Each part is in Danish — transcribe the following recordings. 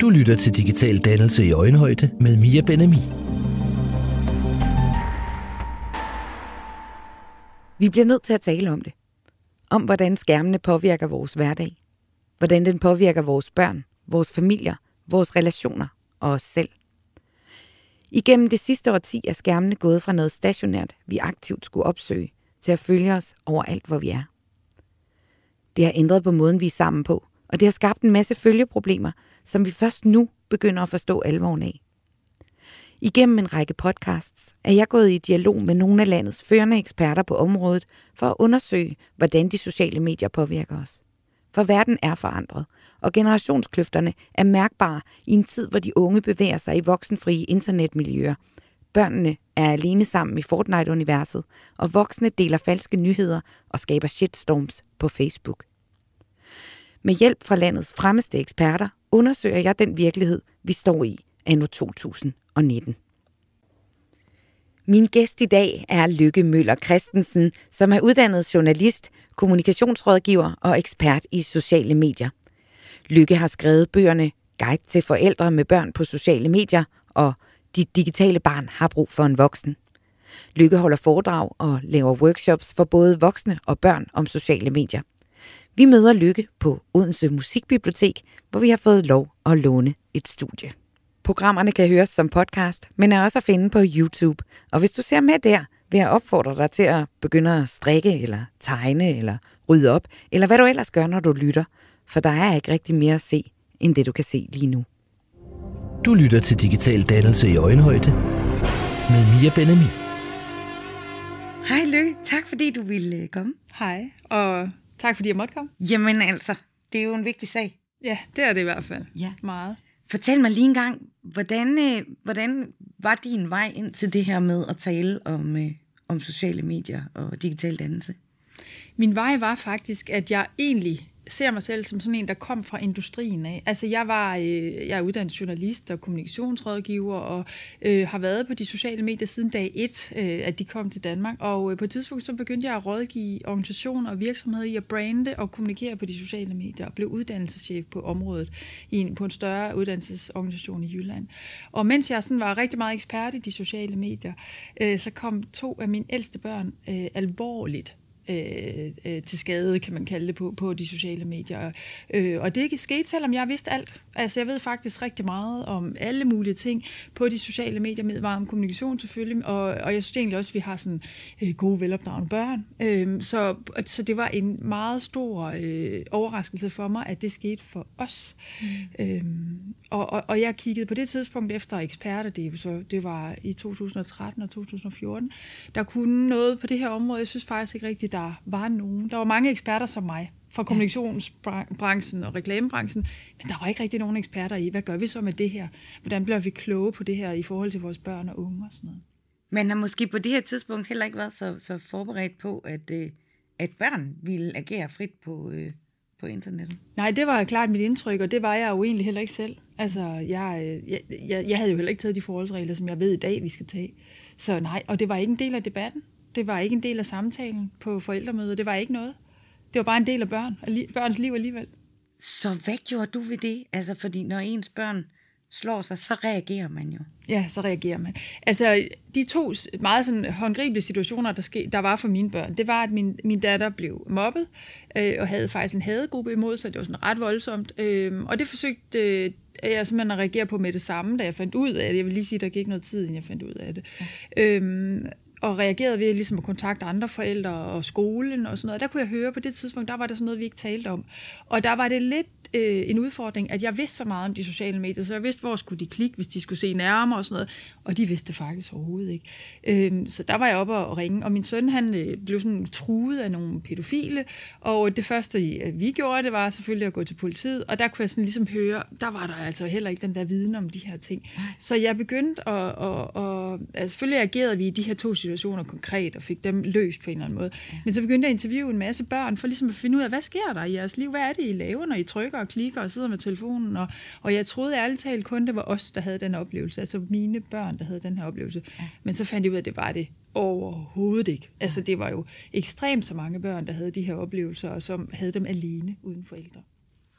Du lytter til Digital Dannelse i Øjenhøjde med Mia Benami. Vi bliver nødt til at tale om det. Om hvordan skærmene påvirker vores hverdag. Hvordan den påvirker vores børn, vores familier, vores relationer og os selv. Igennem det sidste årti er skærmene gået fra noget stationært, vi aktivt skulle opsøge, til at følge os overalt, hvor vi er. Det har ændret på måden, vi er sammen på, og det har skabt en masse følgeproblemer, som vi først nu begynder at forstå alvoren af. Igennem en række podcasts er jeg gået i dialog med nogle af landets førende eksperter på området for at undersøge, hvordan de sociale medier påvirker os. For verden er forandret, og generationskløfterne er mærkbare i en tid, hvor de unge bevæger sig i voksenfrie internetmiljøer. Børnene er alene sammen i Fortnite-universet, og voksne deler falske nyheder og skaber shitstorms på Facebook. Med hjælp fra landets fremmeste eksperter undersøger jeg den virkelighed, vi står i anno 2019. Min gæst i dag er Lykke Møller Christensen, som er uddannet journalist, kommunikationsrådgiver og ekspert i sociale medier. Lykke har skrevet bøgerne Guide til forældre med børn på sociale medier og Dit digitale barn har brug for en voksen. Lykke holder foredrag og laver workshops for både voksne og børn om sociale medier. Vi møder Lykke på Odense Musikbibliotek, hvor vi har fået lov at låne et studie. Programmerne kan høres som podcast, men er også at finde på YouTube. Og hvis du ser med der, vil jeg opfordre dig til at begynde at strikke, eller tegne, eller rydde op, eller hvad du ellers gør, når du lytter. For der er ikke rigtig mere at se, end det du kan se lige nu. Du lytter til Digital Dannelse i Øjenhøjde med Mia Benami. Hej Lykke, tak fordi du ville komme. Hej, og tak fordi jeg måtte komme. Jamen altså, det er jo en vigtig sag. Ja, det er det i hvert fald. Ja. Meget. Fortæl mig lige en gang, hvordan, øh, hvordan var din vej ind til det her med at tale om, øh, om sociale medier og digital dannelse? Min vej var faktisk, at jeg egentlig ser mig selv som sådan en, der kom fra industrien af. Altså jeg var, øh, jeg er uddannet journalist og kommunikationsrådgiver og øh, har været på de sociale medier siden dag 1, øh, at de kom til Danmark. Og øh, på et tidspunkt så begyndte jeg at rådgive organisationer og virksomheder i at brande og kommunikere på de sociale medier og blev uddannelseschef på området i en, på en større uddannelsesorganisation i Jylland. Og mens jeg sådan var rigtig meget ekspert i de sociale medier, øh, så kom to af mine ældste børn øh, alvorligt øh, øh, til skade, kan man kalde det, på, på de sociale medier. Øh, og det skete, selvom jeg vidste alt. Altså, jeg ved faktisk rigtig meget om alle mulige ting på de sociale medier, med meget om kommunikation selvfølgelig, og, og jeg synes egentlig også, at vi har sådan øh, gode, velopdragende børn. Øh, så, så det var en meget stor øh, overraskelse for mig, at det skete for os. Mm. Øh, og, og, og jeg kiggede på det tidspunkt efter eksperter, det, så det var i 2013 og 2014, der kunne noget på det her område. Jeg synes faktisk ikke rigtigt, der var nogen. Der var mange eksperter som mig fra kommunikationsbranchen og reklamebranchen, men der var ikke rigtig nogen eksperter i, hvad gør vi så med det her? Hvordan bliver vi kloge på det her i forhold til vores børn og unge og sådan noget? Man har måske på det her tidspunkt heller ikke været så, så forberedt på, at, øh, at børn ville agere frit på, øh, på internettet. Nej, det var klart mit indtryk, og det var jeg jo egentlig heller ikke selv. Altså, jeg, øh, jeg, jeg, jeg havde jo heller ikke taget de forholdsregler, som jeg ved i dag, vi skal tage. Så nej, og det var ikke en del af debatten. Det var ikke en del af samtalen på forældremødet. Det var ikke noget. Det var bare en del af børn, børns liv alligevel. Så hvad gjorde du ved det? Altså, fordi når ens børn slår sig, så reagerer man jo. Ja, så reagerer man. Altså, de to meget sådan håndgribelige situationer, der, ske, der var for mine børn, det var, at min, min datter blev mobbet, øh, og havde faktisk en hadegruppe imod sig. Det var sådan ret voldsomt. Øh, og det forsøgte øh, jeg simpelthen at reagere på med det samme, da jeg fandt ud af det. Jeg vil lige sige, at der gik noget tid, inden jeg fandt ud af det. Ja. Øhm, og reagerede ved ligesom at kontakte andre forældre og skolen og sådan noget. Der kunne jeg høre, på det tidspunkt, der var der sådan noget, vi ikke talte om. Og der var det lidt øh, en udfordring, at jeg vidste så meget om de sociale medier, så jeg vidste, hvor skulle de klikke, hvis de skulle se nærmere og sådan noget. Og de vidste det faktisk overhovedet ikke. Øh, så der var jeg oppe og ringe, og min søn han øh, blev sådan truet af nogle pædofile, og det første, vi gjorde, det var selvfølgelig at gå til politiet, og der kunne jeg sådan ligesom høre, der var der altså heller ikke den der viden om de her ting. Så jeg begyndte at, at, at, at selvfølgelig agerede vi i de her to situationer konkret, og fik dem løst på en eller anden måde. Men så begyndte jeg at interviewe en masse børn, for ligesom at finde ud af, hvad sker der i jeres liv? Hvad er det, I laver, når I trykker og klikker og sidder med telefonen? Og, og jeg troede ærligt talt kun, det var os, der havde den oplevelse, altså mine børn, der havde den her oplevelse. Ja. Men så fandt jeg ud af, at det var det overhovedet ikke. Altså det var jo ekstremt så mange børn, der havde de her oplevelser, og som havde dem alene uden forældre.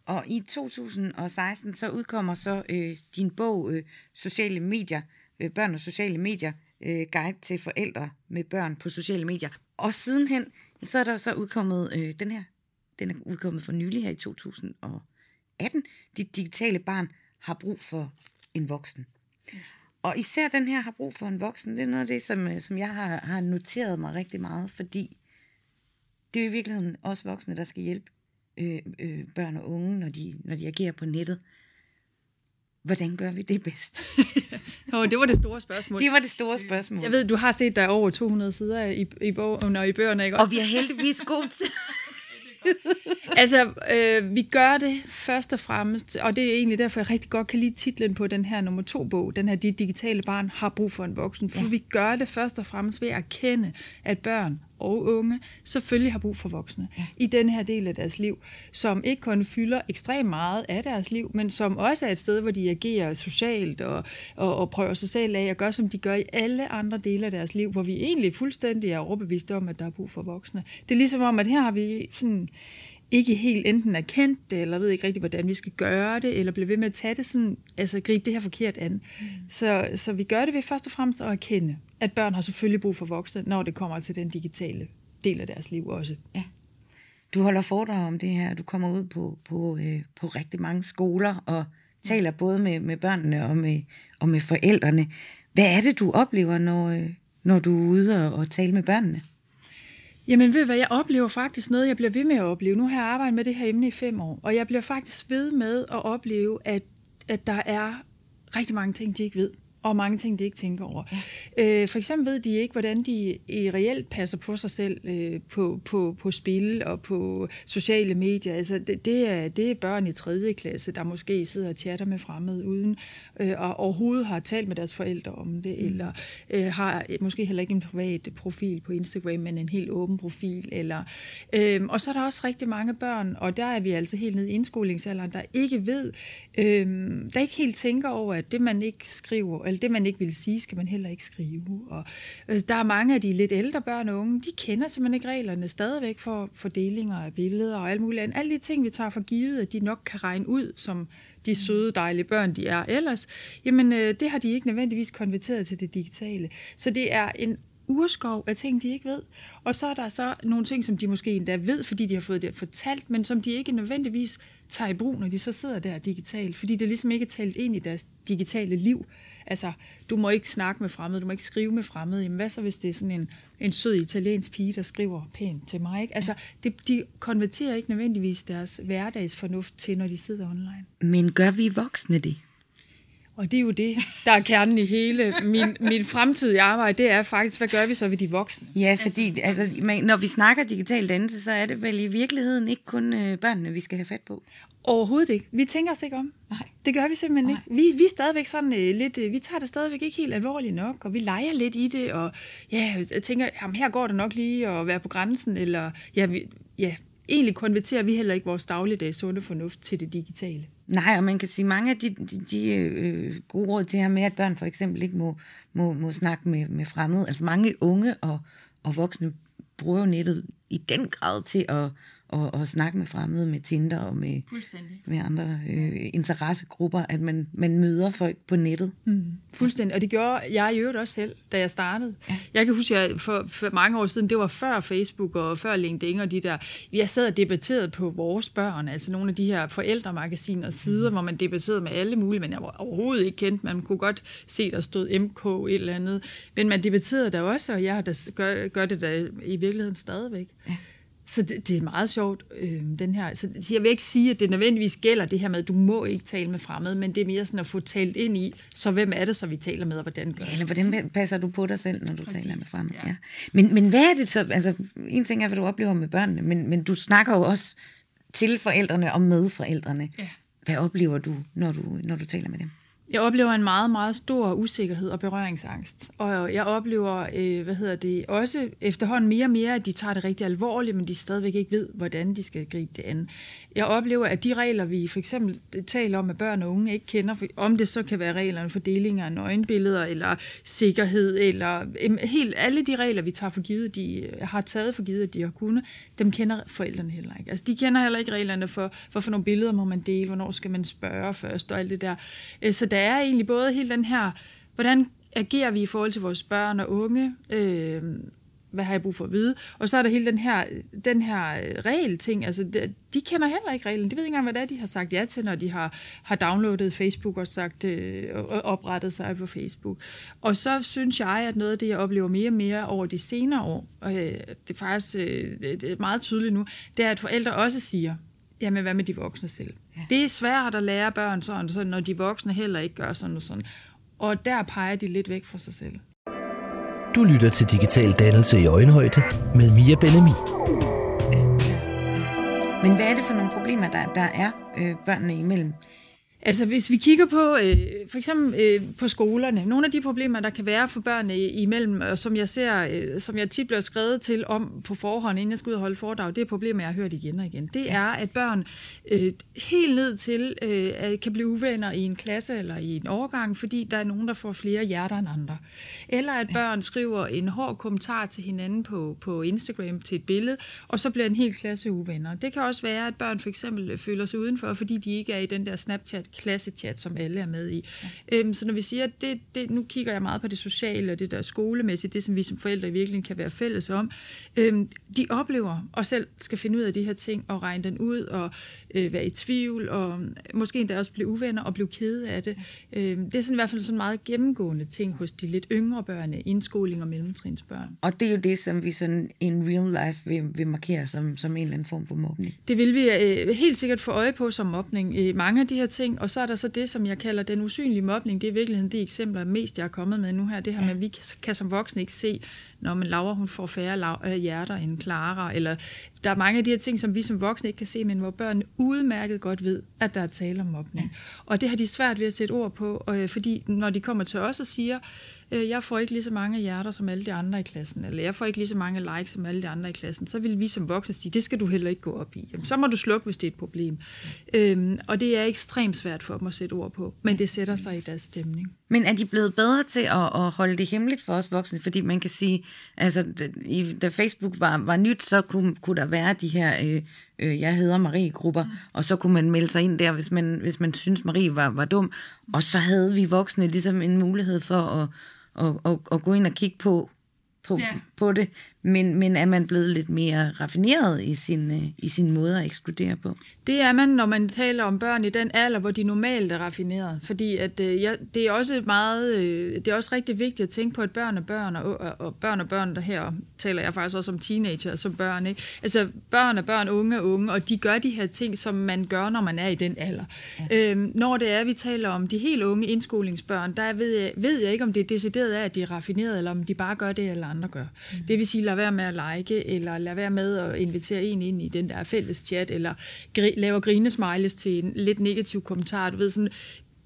Og i 2016 så udkommer så øh, din bog øh, Sociale medier, øh, børn og sociale medier, øh, guide til forældre med børn på sociale medier. Og sidenhen, så er der så udkommet øh, den her, den er udkommet for nylig her i 2018. Dit digitale barn har brug for en voksen. Og især den her har brug for en voksen, det er noget af det, som, øh, som jeg har, har noteret mig rigtig meget, fordi det er i virkeligheden også voksne, der skal hjælpe øh, øh, børn og unge, når de, når de agerer på nettet. Hvordan gør vi det bedst? oh, det var det store spørgsmål. Det var det store spørgsmål. Jeg ved, du har set der over 200 sider i, i, bogen og i bøgerne, ikke? Og vi har heldigvis god tid. altså, øh, vi gør det først og fremmest, og det er egentlig derfor, jeg rigtig godt kan lide titlen på den her nummer to bog, den her De digitale barn har brug for en voksen, for ja. vi gør det først og fremmest ved at erkende, at børn og unge selvfølgelig har brug for voksne ja. i den her del af deres liv, som ikke kun fylder ekstremt meget af deres liv, men som også er et sted, hvor de agerer socialt og, og, og prøver sig selv af at gøre, som de gør i alle andre dele af deres liv, hvor vi egentlig fuldstændig er overbeviste om, at der er brug for voksne. Det er ligesom om, at her har vi sådan ikke helt enten erkendt det, eller ved ikke rigtig, hvordan vi skal gøre det, eller blive ved med at tage det sådan, altså gribe det her forkert an. Mm. Så, så vi gør det ved først og fremmest at erkende, at børn har selvfølgelig brug for voksne, når det kommer til den digitale del af deres liv også. Ja. Du holder foredrag om det her, du kommer ud på, på, øh, på rigtig mange skoler og taler både med, med børnene og med, og med forældrene. Hvad er det, du oplever, når, øh, når du er ude og, og tale med børnene? Jamen ved du hvad, jeg oplever faktisk noget, jeg bliver ved med at opleve. Nu har jeg arbejdet med det her emne i fem år, og jeg bliver faktisk ved med at opleve, at, at der er rigtig mange ting, de ikke ved og mange ting, de ikke tænker over. Ja. Øh, for eksempel ved de ikke, hvordan de i reelt passer på sig selv øh, på, på, på spil og på sociale medier. Altså, det, det, er, det er børn i 3. klasse, der måske sidder og chatter med fremmede, uden øh, og overhovedet har talt med deres forældre om det, mm. eller øh, har måske heller ikke en privat profil på Instagram, men en helt åben profil. Eller, øh, og så er der også rigtig mange børn, og der er vi altså helt nede i indskolingsalderen, der ikke ved, øh, der ikke helt tænker over, at det man ikke skriver, eller det, man ikke vil sige, skal man heller ikke skrive. Og, øh, der er mange af de lidt ældre børn og unge, de kender simpelthen ikke reglerne stadigvæk for fordelinger af billeder og alt muligt andet. Alle de ting, vi tager for givet, at de nok kan regne ud, som de søde, dejlige børn, de er ellers, jamen øh, det har de ikke nødvendigvis konverteret til det digitale. Så det er en urskov af ting, de ikke ved. Og så er der så nogle ting, som de måske endda ved, fordi de har fået det fortalt, men som de ikke nødvendigvis tager i brug, når de så sidder der digitalt, fordi det ligesom ikke er talt ind i deres digitale liv. Altså, du må ikke snakke med fremmede, du må ikke skrive med fremmede. Jamen, hvad så, hvis det er sådan en, en sød italiensk pige, der skriver pænt til mig? Ikke? Altså, det, de konverterer ikke nødvendigvis deres hverdagsfornuft til, når de sidder online. Men gør vi voksne det? Og det er jo det, der er kernen i hele min, min fremtidige arbejde, det er faktisk, hvad gør vi så ved de voksne? Ja, fordi altså, når vi snakker digital dannelse, så er det vel i virkeligheden ikke kun øh, børnene, vi skal have fat på. Overhovedet ikke. Vi tænker os ikke om. Nej. Det gør vi simpelthen Nej. ikke. Vi, vi er stadigvæk sådan øh, lidt, øh, vi tager det stadigvæk ikke helt alvorligt nok, og vi leger lidt i det, og ja, jeg tænker, jamen, her går det nok lige at være på grænsen, eller ja, vi, ja, egentlig konverterer vi heller ikke vores dagligdags sunde fornuft til det digitale. Nej, og man kan sige, mange af de, de, de øh, gode råd, det her med, at børn for eksempel ikke må, må, må snakke med, med fremmede, altså mange unge og, og voksne bruger jo nettet i den grad til at, og, og snakke med fremmede, med Tinder og med, med andre øh, interessegrupper, at man, man møder folk på nettet. Mm. Fuldstændig, og det gjorde jeg i øvrigt også selv, da jeg startede. Ja. Jeg kan huske, at for, for mange år siden, det var før Facebook og før LinkedIn og de der, jeg sad og debatterede på vores børn, altså nogle af de her forældremagasiner og sider, mm. hvor man debatterede med alle mulige, men jeg var overhovedet ikke kendt. Man kunne godt se, der stod MK et eller andet, men man debatterede der også, og jeg har da, gør, gør det da i virkeligheden stadigvæk. Ja. Så det, det er meget sjovt, øh, den her. Så, jeg vil ikke sige, at det nødvendigvis gælder det her med, at du må ikke tale med fremmede, men det er mere sådan at få talt ind i, så hvem er det, så vi taler med, og hvordan gør ja, Eller hvordan passer du på dig selv, når du Præcis, taler med fremmede? Ja. Ja. Men, men hvad er det så? Altså, en ting er, hvad du oplever med børnene, men, men du snakker jo også til forældrene og med forældrene. Ja. Hvad oplever du, når du, når du taler med dem? Jeg oplever en meget, meget stor usikkerhed og berøringsangst. Og jeg oplever, øh, hvad hedder det, også efterhånden mere og mere, at de tager det rigtig alvorligt, men de stadigvæk ikke ved, hvordan de skal gribe det an. Jeg oplever, at de regler, vi for eksempel taler om, at børn og unge ikke kender, om det så kan være reglerne for deling af nøgenbilleder, eller sikkerhed, eller helt alle de regler, vi tager for givet, de øh, har taget for givet, at de har kunnet, dem kender forældrene heller ikke. Altså, de kender heller ikke reglerne for, for, for nogle billeder må man dele, hvornår skal man spørge først, og alt det der. Øh, så der er egentlig både hele den her, hvordan agerer vi i forhold til vores børn og unge, øh, hvad har jeg brug for at vide? Og så er der hele den her, den her øh, regel-ting, altså de, de kender heller ikke reglen. De ved ikke engang, hvad det er, de har sagt ja til, når de har, har downloadet Facebook og sagt øh, oprettet sig på Facebook. Og så synes jeg, at noget af det, jeg oplever mere og mere over de senere år, og øh, det er faktisk øh, det er meget tydeligt nu, det er, at forældre også siger, jamen hvad med de voksne selv? Ja. Det er svært at lære børn sådan, sådan, når de voksne heller ikke gør sådan og sådan. Og der peger de lidt væk fra sig selv. Du lytter til Digital Dannelse i Øjenhøjde med Mia Benemi. Men hvad er det for nogle problemer, der, der er øh, børnene imellem? Altså hvis vi kigger på øh, for eksempel øh, på skolerne, nogle af de problemer, der kan være for børnene imellem, og som jeg ser, øh, som jeg tit bliver skrevet til om på forhånd, inden jeg skal ud og holde foredrag, det er problemer, jeg har hørt igen og igen. Det er, at børn øh, helt ned til øh, kan blive uvenner i en klasse eller i en overgang, fordi der er nogen, der får flere hjerter end andre. Eller at børn skriver en hård kommentar til hinanden på, på Instagram til et billede, og så bliver en hel klasse uvenner. Det kan også være, at børn for eksempel føler sig udenfor, fordi de ikke er i den der Snapchat klassechat, som alle er med i. Ja. Øhm, så når vi siger, det, det, nu kigger jeg meget på det sociale og det der skolemæssige, det som vi som forældre virkelig kan være fælles om, øhm, de oplever og selv skal finde ud af de her ting og regne den ud og øh, være i tvivl og måske endda også blive uvenner og blive kede af det. Øhm, det er sådan i hvert fald sådan meget gennemgående ting hos de lidt yngre børn, indskoling og mellemtrinsbørn. Og det er jo det, som vi sådan in real life vil, vil markere som, som en eller anden form for mobning. Det vil vi øh, helt sikkert få øje på som mobning. Øh, mange af de her ting, og så er der så det, som jeg kalder den usynlige mobning. Det er i virkeligheden de eksempler, mest jeg er kommet med nu her. Det her med, at vi kan som voksne ikke se, når man Laura hun får færre øh, hjerter end Clara, eller der er mange af de her ting, som vi som voksne ikke kan se, men hvor børn udmærket godt ved, at der er tale om mobning. Og det har de svært ved at sætte ord på, øh, fordi når de kommer til os og siger, jeg får ikke lige så mange hjerter som alle de andre i klassen, eller jeg får ikke lige så mange likes som alle de andre i klassen, så vil vi som voksne sige, det skal du heller ikke gå op i. Jamen, så må du slukke, hvis det er et problem. Øhm, og det er ekstremt svært for dem at sætte ord på, men det sætter sig i deres stemning. Men er de blevet bedre til at, at holde det hemmeligt for os voksne? Fordi man kan sige, altså da Facebook var, var nyt, så kunne, kunne der være de her øh, øh, jeg hedder Marie-grupper, mm. og så kunne man melde sig ind der, hvis man, hvis man synes Marie var, var dum. Og så havde vi voksne ligesom en mulighed for at, og, og, og gå ind og kigge på, på, ja på det, men, men er man blevet lidt mere raffineret i sin, øh, i sin måde at ekskludere på? Det er man, når man taler om børn i den alder, hvor de normalt er raffineret. Fordi at, øh, ja, det er også meget, øh, det er også rigtig vigtigt at tænke på, at børn og børn, og, og, og børn og børn, der her taler jeg faktisk også om teenager som børn. Ikke? Altså børn og børn, unge og unge, og de gør de her ting, som man gør, når man er i den alder. Ja. Øhm, når det er, vi taler om de helt unge indskolingsbørn, der ved jeg, ved jeg ikke, om det er decideret af, at de er raffineret, eller om de bare gør det, eller andre gør. Mm. Det vil sige, lad være med at like, eller lad være med at invitere en ind i den der fælles chat, eller gri- lave grinesmiles til en lidt negativ kommentar. Du ved sådan,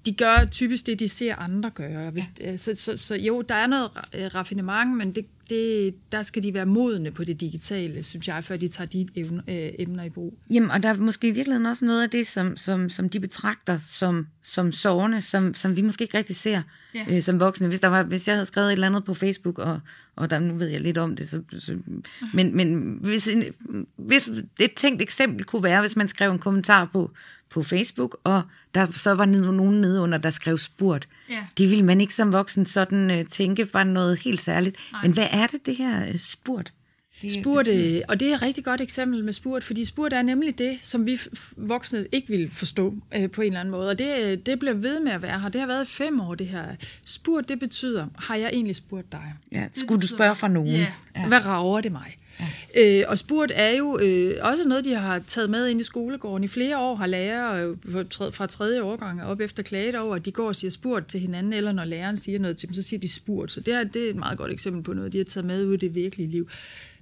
de gør typisk det, de ser andre gøre. Hvis, ja. så, så, så jo, der er noget raffinement, men det, det, der skal de være modne på det digitale, synes jeg, før de tager de emner, øh, emner i brug. Jamen, og der er måske i virkeligheden også noget af det, som, som, som de betragter som, som sovende, som, som vi måske ikke rigtig ser ja. øh, som voksne. Hvis, der var, hvis jeg havde skrevet et eller andet på Facebook, og, og der, nu ved jeg lidt om det, så, så, men, men hvis, en, hvis et tænkt eksempel kunne være, hvis man skrev en kommentar på, på Facebook, og der så var nogen nede under, der skrev spurgt. Ja. Det ville man ikke som voksen sådan uh, tænke var noget helt særligt. Nej. Men hvad er det, det her uh, spurgt? Det spurt, øh, og det er et rigtig godt eksempel med spurt, fordi spurt er nemlig det, som vi voksne ikke vil forstå øh, på en eller anden måde, og det, det bliver ved med at være her. Det har været fem år, det her. Spurt, det betyder, har jeg egentlig spurgt dig? Ja, skulle du spørge fra nogen? Ja, ja. hvad rager det mig? Ja. Øh, og spurt er jo øh, også noget, de har taget med ind i skolegården. I flere år har lærere øh, fra tredje årgang op efter klaget over, at de går og siger spurt til hinanden, eller når læreren siger noget til dem, så siger de spurt. Så det er, det er et meget godt eksempel på noget, de har taget med ud i det virkelige liv.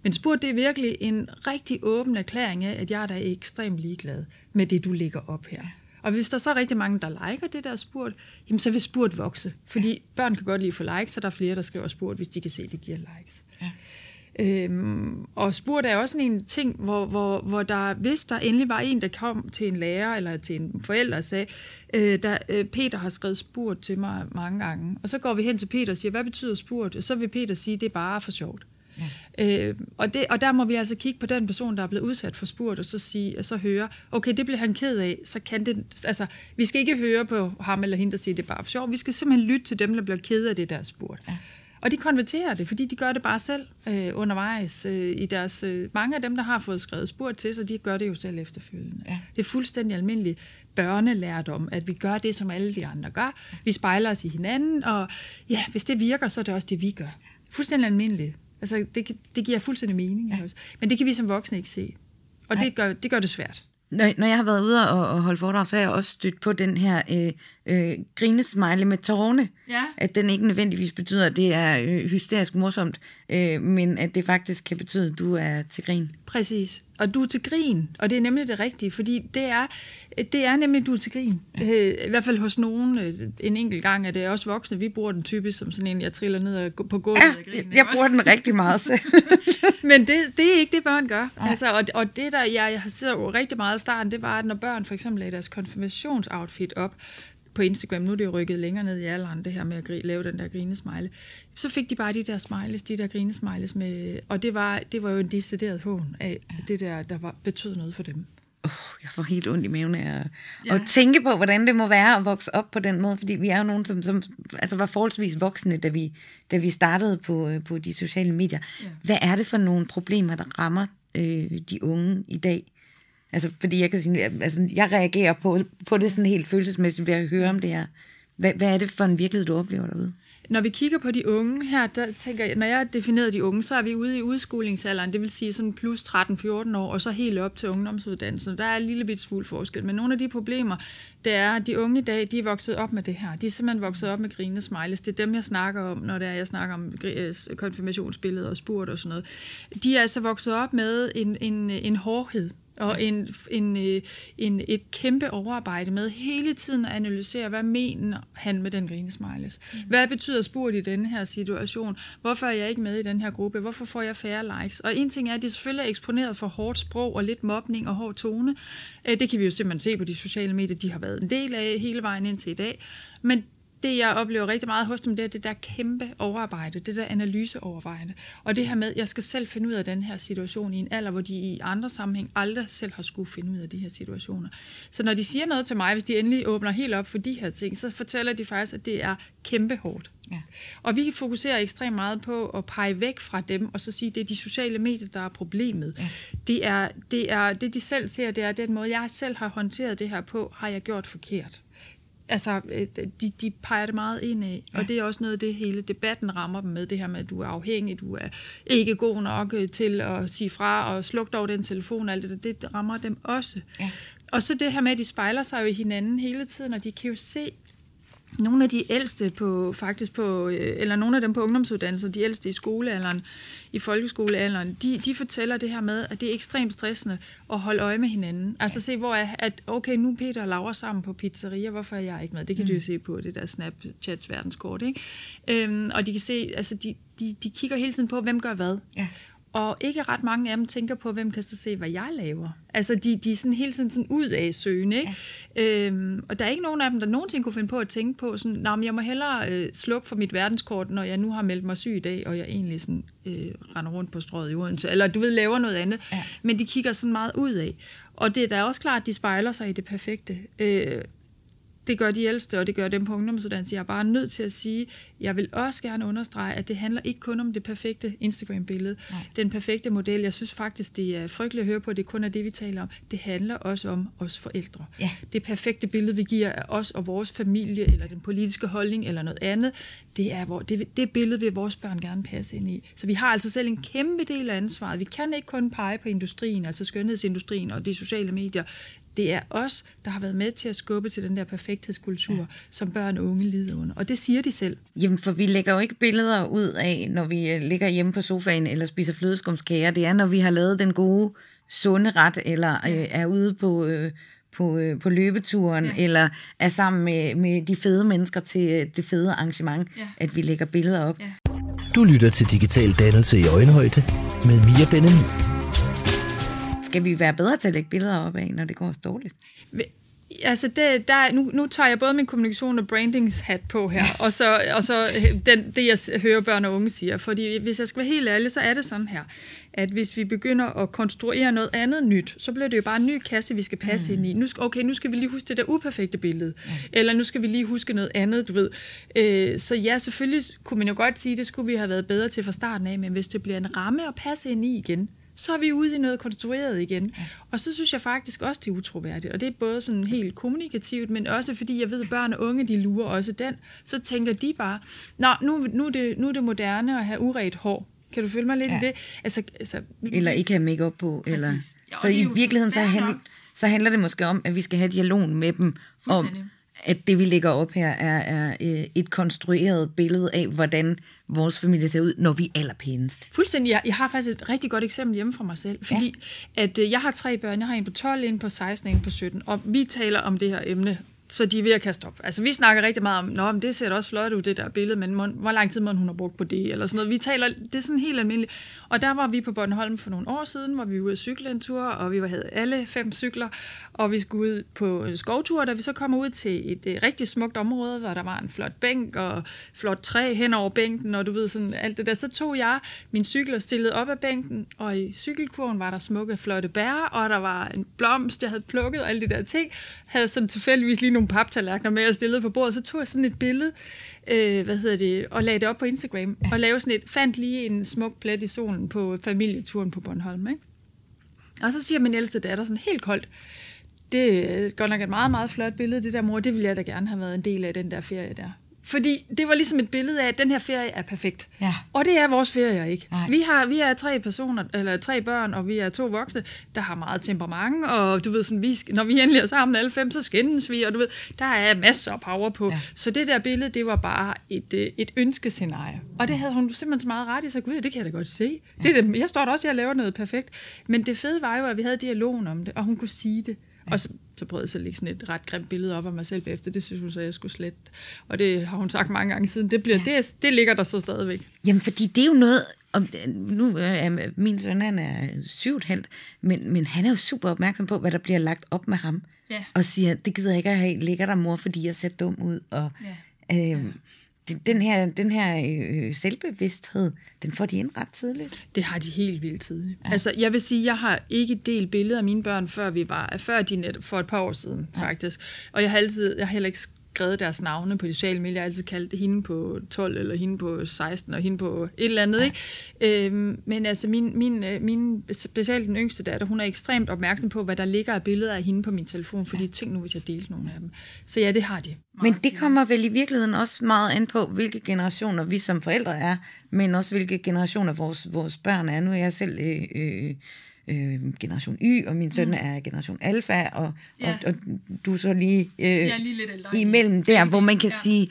Men spurgt, det er virkelig en rigtig åben erklæring af, at jeg er da ekstremt ligeglad med det, du lægger op her. Og hvis der så er rigtig mange, der liker det der spurt, jamen så vil spurt vokse. Fordi ja. børn kan godt lide at få likes, så der er flere, der skriver spurt, hvis de kan se, at det giver likes. Ja. Øhm, og spurgt er også sådan en ting, hvor, hvor, hvor der, hvis der endelig var en, der kom til en lærer eller til en forælder og sagde, øh, der, øh, Peter har skrevet spurgt til mig mange gange, og så går vi hen til Peter og siger, hvad betyder spurgt? Og så vil Peter sige, det er bare for sjovt. Ja. Øh, og, det, og der må vi altså kigge på den person, der er blevet udsat for spurgt, og så sige, og så høre, okay, det bliver han ked af, så kan det, altså, vi skal ikke høre på ham eller hende, der siger, det er bare for sjovt, vi skal simpelthen lytte til dem, der bliver ked af det der spurgt. Ja. Og de konverterer det, fordi de gør det bare selv øh, undervejs. Øh, i deres, øh, mange af dem, der har fået skrevet spurgt til sig, de gør det jo selv efterfølgende. Ja. Det er fuldstændig almindeligt børnelærdom, at vi gør det, som alle de andre gør. Vi spejler os i hinanden, og ja, hvis det virker, så er det også det, vi gør. Fuldstændig almindeligt. Altså, det, det giver fuldstændig mening. Ja. Også. Men det kan vi som voksne ikke se. Og det gør, det gør det svært. Når, når jeg har været ude og, og holde foredrag, så har jeg også stødt på den her øh, øh, grinesmiley med tårne. Ja. At den ikke nødvendigvis betyder, at det er øh, hysterisk morsomt, øh, men at det faktisk kan betyde, at du er til grin. Præcis. Og du er til grin, og det er nemlig det rigtige, fordi det er, det er nemlig, du er til grin. Ja. Øh, I hvert fald hos nogen øh, en enkelt gang, er det også voksne. Vi bruger den typisk som sådan en, jeg triller ned på gulvet ja, og griner. jeg bruger den rigtig meget selv. Men det, det er ikke det, børn gør. Ja. Altså, og, og det, der jeg, jeg har siddet jo rigtig meget i starten, det var, at når børn for eksempel lagde deres konfirmationsoutfit op, på Instagram, nu er det jo rykket længere ned i alderen, det her med at lave den der grinesmiley, så fik de bare de der smileys, de der grinesmileys med, og det var, det var jo en decideret hån af det der, der var, betød noget for dem. Oh, jeg får helt ondt i maven af at, ja. at tænke på, hvordan det må være at vokse op på den måde, fordi vi er jo nogen, som, som altså var forholdsvis voksne, da vi, da vi startede på, øh, på de sociale medier. Ja. Hvad er det for nogle problemer, der rammer øh, de unge i dag? Altså, fordi jeg kan sige, altså, jeg reagerer på, på det sådan helt følelsesmæssigt ved at høre om det her. Hvad, hvad er det for en virkelighed, du oplever derude? Når vi kigger på de unge her, der tænker jeg, når jeg har defineret de unge, så er vi ude i udskolingsalderen, det vil sige sådan plus 13-14 år, og så helt op til ungdomsuddannelsen. Der er en lille bit smule forskel, men nogle af de problemer, det er, at de unge i dag, de er vokset op med det her. De er simpelthen vokset op med grine smiles. Det er dem, jeg snakker om, når det er, jeg snakker om konfirmationsbilledet øh, konfirmationsbilleder og spurt og sådan noget. De er altså vokset op med en, en, en hårdhed og en, en, øh, en, et kæmpe overarbejde med hele tiden at analysere, hvad mener han med den grinesmiles? Mm. Hvad betyder spurgt i denne her situation? Hvorfor er jeg ikke med i den her gruppe? Hvorfor får jeg færre likes? Og en ting er, at de selvfølgelig er eksponeret for hårdt sprog og lidt mobning og hård tone. Øh, det kan vi jo simpelthen se på de sociale medier, de har været en del af hele vejen indtil i dag. Men det, jeg oplever rigtig meget hos dem, det er det der kæmpe overarbejde, det der analyseoverarbejde. Og det her med, at jeg skal selv finde ud af den her situation i en alder, hvor de i andre sammenhæng aldrig selv har skulle finde ud af de her situationer. Så når de siger noget til mig, hvis de endelig åbner helt op for de her ting, så fortæller de faktisk, at det er kæmpe hårdt. Ja. Og vi fokuserer ekstremt meget på at pege væk fra dem, og så sige, at det er de sociale medier, der er problemet. Ja. Det, er, det er det, de selv ser, det er den måde, jeg selv har håndteret det her på, har jeg gjort forkert altså, øh, de, de peger det meget ind af, ja. og det er også noget af det, hele debatten rammer dem med, det her med, at du er afhængig, du er ikke god nok øh, til at sige fra, og slukke dog den telefon, alt det det rammer dem også. Ja. Og så det her med, at de spejler sig jo i hinanden hele tiden, og de kan jo se, nogle af de ældste på, faktisk på, øh, eller nogle af dem på ungdomsuddannelser, de ældste i skolealderen, i folkeskolealderen, de, de fortæller det her med, at det er ekstremt stressende at holde øje med hinanden. Altså se, hvor er, at okay, nu er Peter og Laura sammen på pizzeria, hvorfor er jeg ikke med? Det kan mm. du jo se på det der Snapchats verdenskort, ikke? Øhm, og de kan se, altså de, de, de kigger hele tiden på, hvem gør hvad. Ja. Og ikke ret mange af dem tænker på, hvem kan så se, hvad jeg laver. Altså, de, de er sådan hele tiden sådan ud af søgen, ikke? Ja. Øhm, og der er ikke nogen af dem, der nogensinde kunne finde på at tænke på, sådan, men jeg må hellere øh, slukke for mit verdenskort, når jeg nu har meldt mig syg i dag, og jeg egentlig sådan, øh, render rundt på strøget i Odense, eller du ved, laver noget andet. Ja. Men de kigger sådan meget ud af. Og det er da også klart, at de spejler sig i det perfekte. Øh, det gør de ældste, og det gør dem på ungdomsuddannelse. Jeg er bare nødt til at sige, jeg vil også gerne understrege, at det handler ikke kun om det perfekte Instagram-billede, den perfekte model. Jeg synes faktisk, det er frygteligt at høre på, at det kun er det, vi taler om. Det handler også om os forældre. Ja. Det perfekte billede, vi giver af os og vores familie, eller den politiske holdning, eller noget andet, det er hvor, det, det billede, vil vores børn gerne passe ind i. Så vi har altså selv en kæmpe del af ansvaret. Vi kan ikke kun pege på industrien, altså skønhedsindustrien og de sociale medier det er os, der har været med til at skubbe til den der perfekthedskultur, ja. som børn og unge lider under. Og det siger de selv. Jamen, for vi lægger jo ikke billeder ud af, når vi øh, ligger hjemme på sofaen eller spiser flødeskumskager. Det er, når vi har lavet den gode, sunde ret, eller øh, er ude på... Øh, på, øh, på løbeturen, ja. eller er sammen med, med de fede mennesker til øh, det fede arrangement, ja. at vi lægger billeder op. Ja. Du lytter til Digital Dannelse i Øjenhøjde med Mia Benjamin. Skal vi være bedre til at lægge billeder op af, når det går dårligt? Altså, det, der, nu, nu tager jeg både min kommunikation og brandingshat på her, og så, og så den, det, jeg hører børn og unge siger. Fordi hvis jeg skal være helt ærlig, så er det sådan her, at hvis vi begynder at konstruere noget andet nyt, så bliver det jo bare en ny kasse, vi skal passe mm. ind i. Nu, okay, nu skal vi lige huske det der uperfekte billede, mm. eller nu skal vi lige huske noget andet, du ved. Øh, så ja, selvfølgelig kunne man jo godt sige, at det skulle vi have været bedre til fra starten af, men hvis det bliver en ramme at passe ind i igen, så er vi ude i noget konstrueret igen. Ja. Og så synes jeg faktisk også, det er utroværdigt. Og det er både sådan helt kommunikativt, men også fordi jeg ved, at børn og unge, de lurer også den. Så tænker de bare, Nå, nu, nu, er det, nu er det moderne at have uret hår. Kan du følge mig lidt ja. i det? Altså, altså, eller ikke have makeup på. Eller, ja, så i virkeligheden så, handler, så handler det måske om, at vi skal have dialog med dem om, at det, vi lægger op her, er, er øh, et konstrueret billede af, hvordan vores familie ser ud, når vi er allerpænest. Fuldstændig. Jeg, jeg har faktisk et rigtig godt eksempel hjemme fra mig selv, fordi ja. at øh, jeg har tre børn. Jeg har en på 12, en på 16 en på 17, og vi taler om det her emne så de er ved at kaste op. Altså, vi snakker rigtig meget om, Nå, men det ser da også flot ud, det der billede, men må, hvor lang tid må hun har brugt på det, eller sådan noget. Vi taler, det er sådan helt almindeligt. Og der var vi på Bornholm for nogle år siden, hvor vi var ude at cykle en tur, og vi havde alle fem cykler, og vi skulle ud på skovtur, da vi så kom ud til et, et rigtig smukt område, hvor der var en flot bænk og flot træ hen over bænken, og du ved sådan alt det der. Så tog jeg min cykel og stillede op af bænken, og i cykelkurven var der smukke, flotte bær, og der var en blomst, jeg havde plukket, og alle de der ting. Havde sådan tilfældigvis lige nogle paptallerkener med og stillede på bordet. Så tog jeg sådan et billede, øh, hvad hedder det, og lagde det op på Instagram, ja. og lavede sådan et, fandt lige en smuk plet i solen på familieturen på Bornholm, ikke? Og så siger min ældste datter sådan helt koldt, det er godt nok et meget, meget flot billede, det der mor, det ville jeg da gerne have været en del af den der ferie der. Fordi det var ligesom et billede af, at den her ferie er perfekt. Ja. Og det er vores ferie ikke. Vi har vi er tre personer, eller tre børn, og vi er to voksne, der har meget temperament, og du ved, sådan, vi, når vi endelig er sammen alle fem, så skændes vi, og du ved, der er masser af power på. Ja. Så det der billede, det var bare et, øh, et ønskescenarie. Og det havde hun simpelthen så meget ret i, så gud, det kan jeg da godt se. Ja. Det, jeg står der også, jeg laver noget perfekt. Men det fede var jo, at vi havde dialogen om det, og hun kunne sige det. Og så, prøvede jeg så at lægge sådan et ret grimt billede op af mig selv bagefter. Det synes hun så, jeg skulle slet. Og det har hun sagt mange gange siden. Det, bliver, ja. det, det ligger der så stadigvæk. Jamen, fordi det er jo noget... Om, nu er min søn, han er syv halvt, men, men han er jo super opmærksom på, hvad der bliver lagt op med ham. Ja. Og siger, det gider jeg ikke at have. Ligger der mor, fordi jeg ser dum ud? Og, ja. Ja den her, den her øh, selvbevidsthed, den får de ind ret tidligt. Det har de helt vildt tidligt. Ja. Altså, jeg vil sige, jeg har ikke delt billeder af mine børn, før vi var, før de net, for et par år siden, ja. faktisk. Og jeg har altid, jeg har heller ikke skrevet deres navne på de sociale medier. Jeg har altid kaldt hende på 12, eller hende på 16, og hende på et eller andet. Ja. Ikke? Øhm, men altså, min, min, øh, min, specielt den yngste datter, hun er ekstremt opmærksom på, hvad der ligger af billeder af hende på min telefon, fordi ja. tænk nu, hvis jeg delte nogle af dem. Så ja, det har de. Men det kommer vel i virkeligheden også meget an på, hvilke generationer vi som forældre er, men også hvilke generationer vores, vores børn er. Nu er jeg selv øh, øh, øh, generation Y, og min søn mm. er generation Alpha, og, ja. og, og du er så lige, øh, ja, lige lidt ældre. imellem der, hvor man kan ja. sige,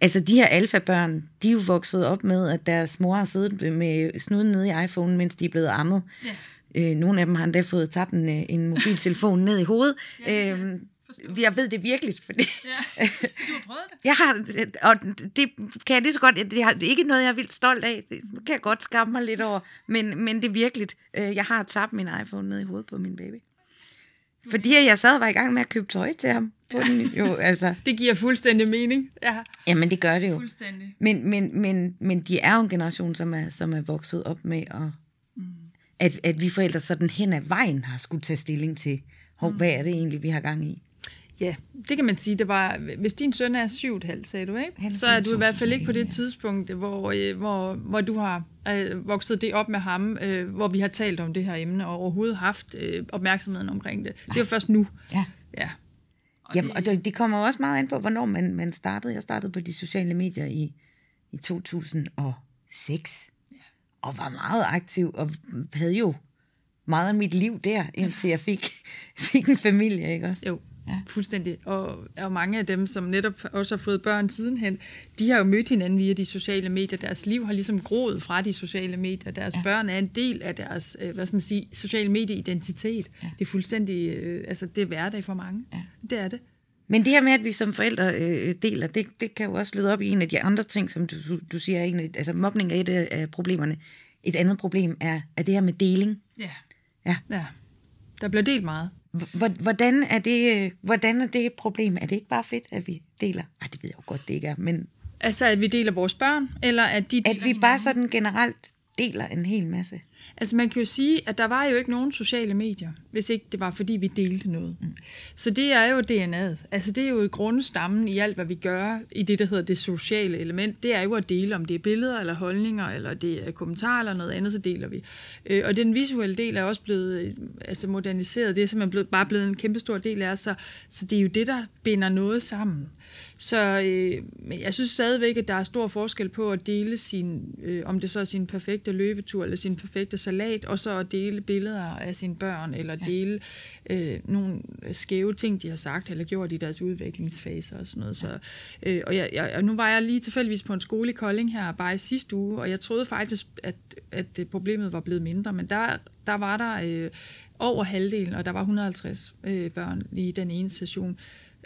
altså de her alfabørn, de er jo vokset op med, at deres mor har siddet med snuden nede i iPhone, mens de er blevet ammet. Ja. Øh, nogle af dem har endda fået tabt en, øh, en mobiltelefon ned i hovedet. Ja, øh, jeg ved det virkelig, fordi... Ja, du har prøvet det. jeg har, og det kan jeg lige så godt... Det er ikke noget, jeg er vildt stolt af. Det kan jeg godt skamme mig lidt over. Men, men det er virkelig... Øh, jeg har tabt min iPhone ned i hovedet på min baby. Fordi jeg sad og var i gang med at købe tøj til ham. På den, jo, altså. Det giver fuldstændig mening. Ja. Jamen, det gør det jo. Fuldstændig. Men, men, men, men de er jo en generation, som er, som er vokset op med, at, mm. at, at vi forældre sådan hen ad vejen har skulle tage stilling til, mm. hvad er det egentlig, vi har gang i. Ja, det kan man sige. Det var, hvis din søn er 7,5, sagde du, ikke? så er du i hvert fald ikke på det tidspunkt, hvor, øh, hvor, hvor du har øh, vokset det op med ham, øh, hvor vi har talt om det her emne, og overhovedet haft øh, opmærksomheden omkring det. Nej. Det jo først nu. Ja. ja. Og Jamen, det, og det, det kommer også meget ind på, hvornår man, man startede. Jeg startede på de sociale medier i, i 2006, ja. og var meget aktiv, og havde jo meget af mit liv der, indtil jeg fik, fik en familie, ikke også? Jo, Ja. Fuldstændig. Og, og mange af dem, som netop også har fået børn sidenhen, de har jo mødt hinanden via de sociale medier. Deres liv har ligesom groet fra de sociale medier. Deres ja. børn er en del af deres, øh, hvad skal man sige, sociale medieidentitet. Ja. Det er fuldstændig, øh, altså det er hverdag for mange. Ja. Det er det. Men det her med, at vi som forældre øh, deler, det, det kan jo også lede op i en af de andre ting, som du, du siger, en af, altså mobning er et af problemerne. Et andet problem er, er det her med deling. Ja. Ja. ja. Der bliver delt meget. Hvordan er, det, hvordan er det et problem? Er det ikke bare fedt, at vi deler? Nej, det ved jeg jo godt, det ikke er, men... Altså, at vi deler vores børn, eller at de At vi hinanden? bare sådan generelt deler en hel masse. Altså man kan jo sige, at der var jo ikke nogen sociale medier, hvis ikke det var, fordi vi delte noget. Mm. Så det er jo DNA'et. Altså det er jo grundstammen i alt, hvad vi gør i det, der hedder det sociale element. Det er jo at dele, om det er billeder eller holdninger, eller det er kommentarer eller noget andet, så deler vi. Øh, og den visuelle del er også blevet øh, altså moderniseret. Det er simpelthen blevet, bare blevet en kæmpe stor del af os. Så, så det er jo det, der binder noget sammen. Så øh, jeg synes stadigvæk, at der er stor forskel på at dele sin, øh, om det så er sin perfekte løbetur eller sin perfekte salat, og så at dele billeder af sine børn, eller dele øh, nogle skæve ting, de har sagt eller gjort i deres udviklingsfase og sådan noget. Så, øh, og, jeg, jeg, og nu var jeg lige tilfældigvis på en skole i Kolding her bare i sidste uge, og jeg troede faktisk, at, at problemet var blevet mindre, men der, der var der øh, over halvdelen, og der var 150 øh, børn i den ene session,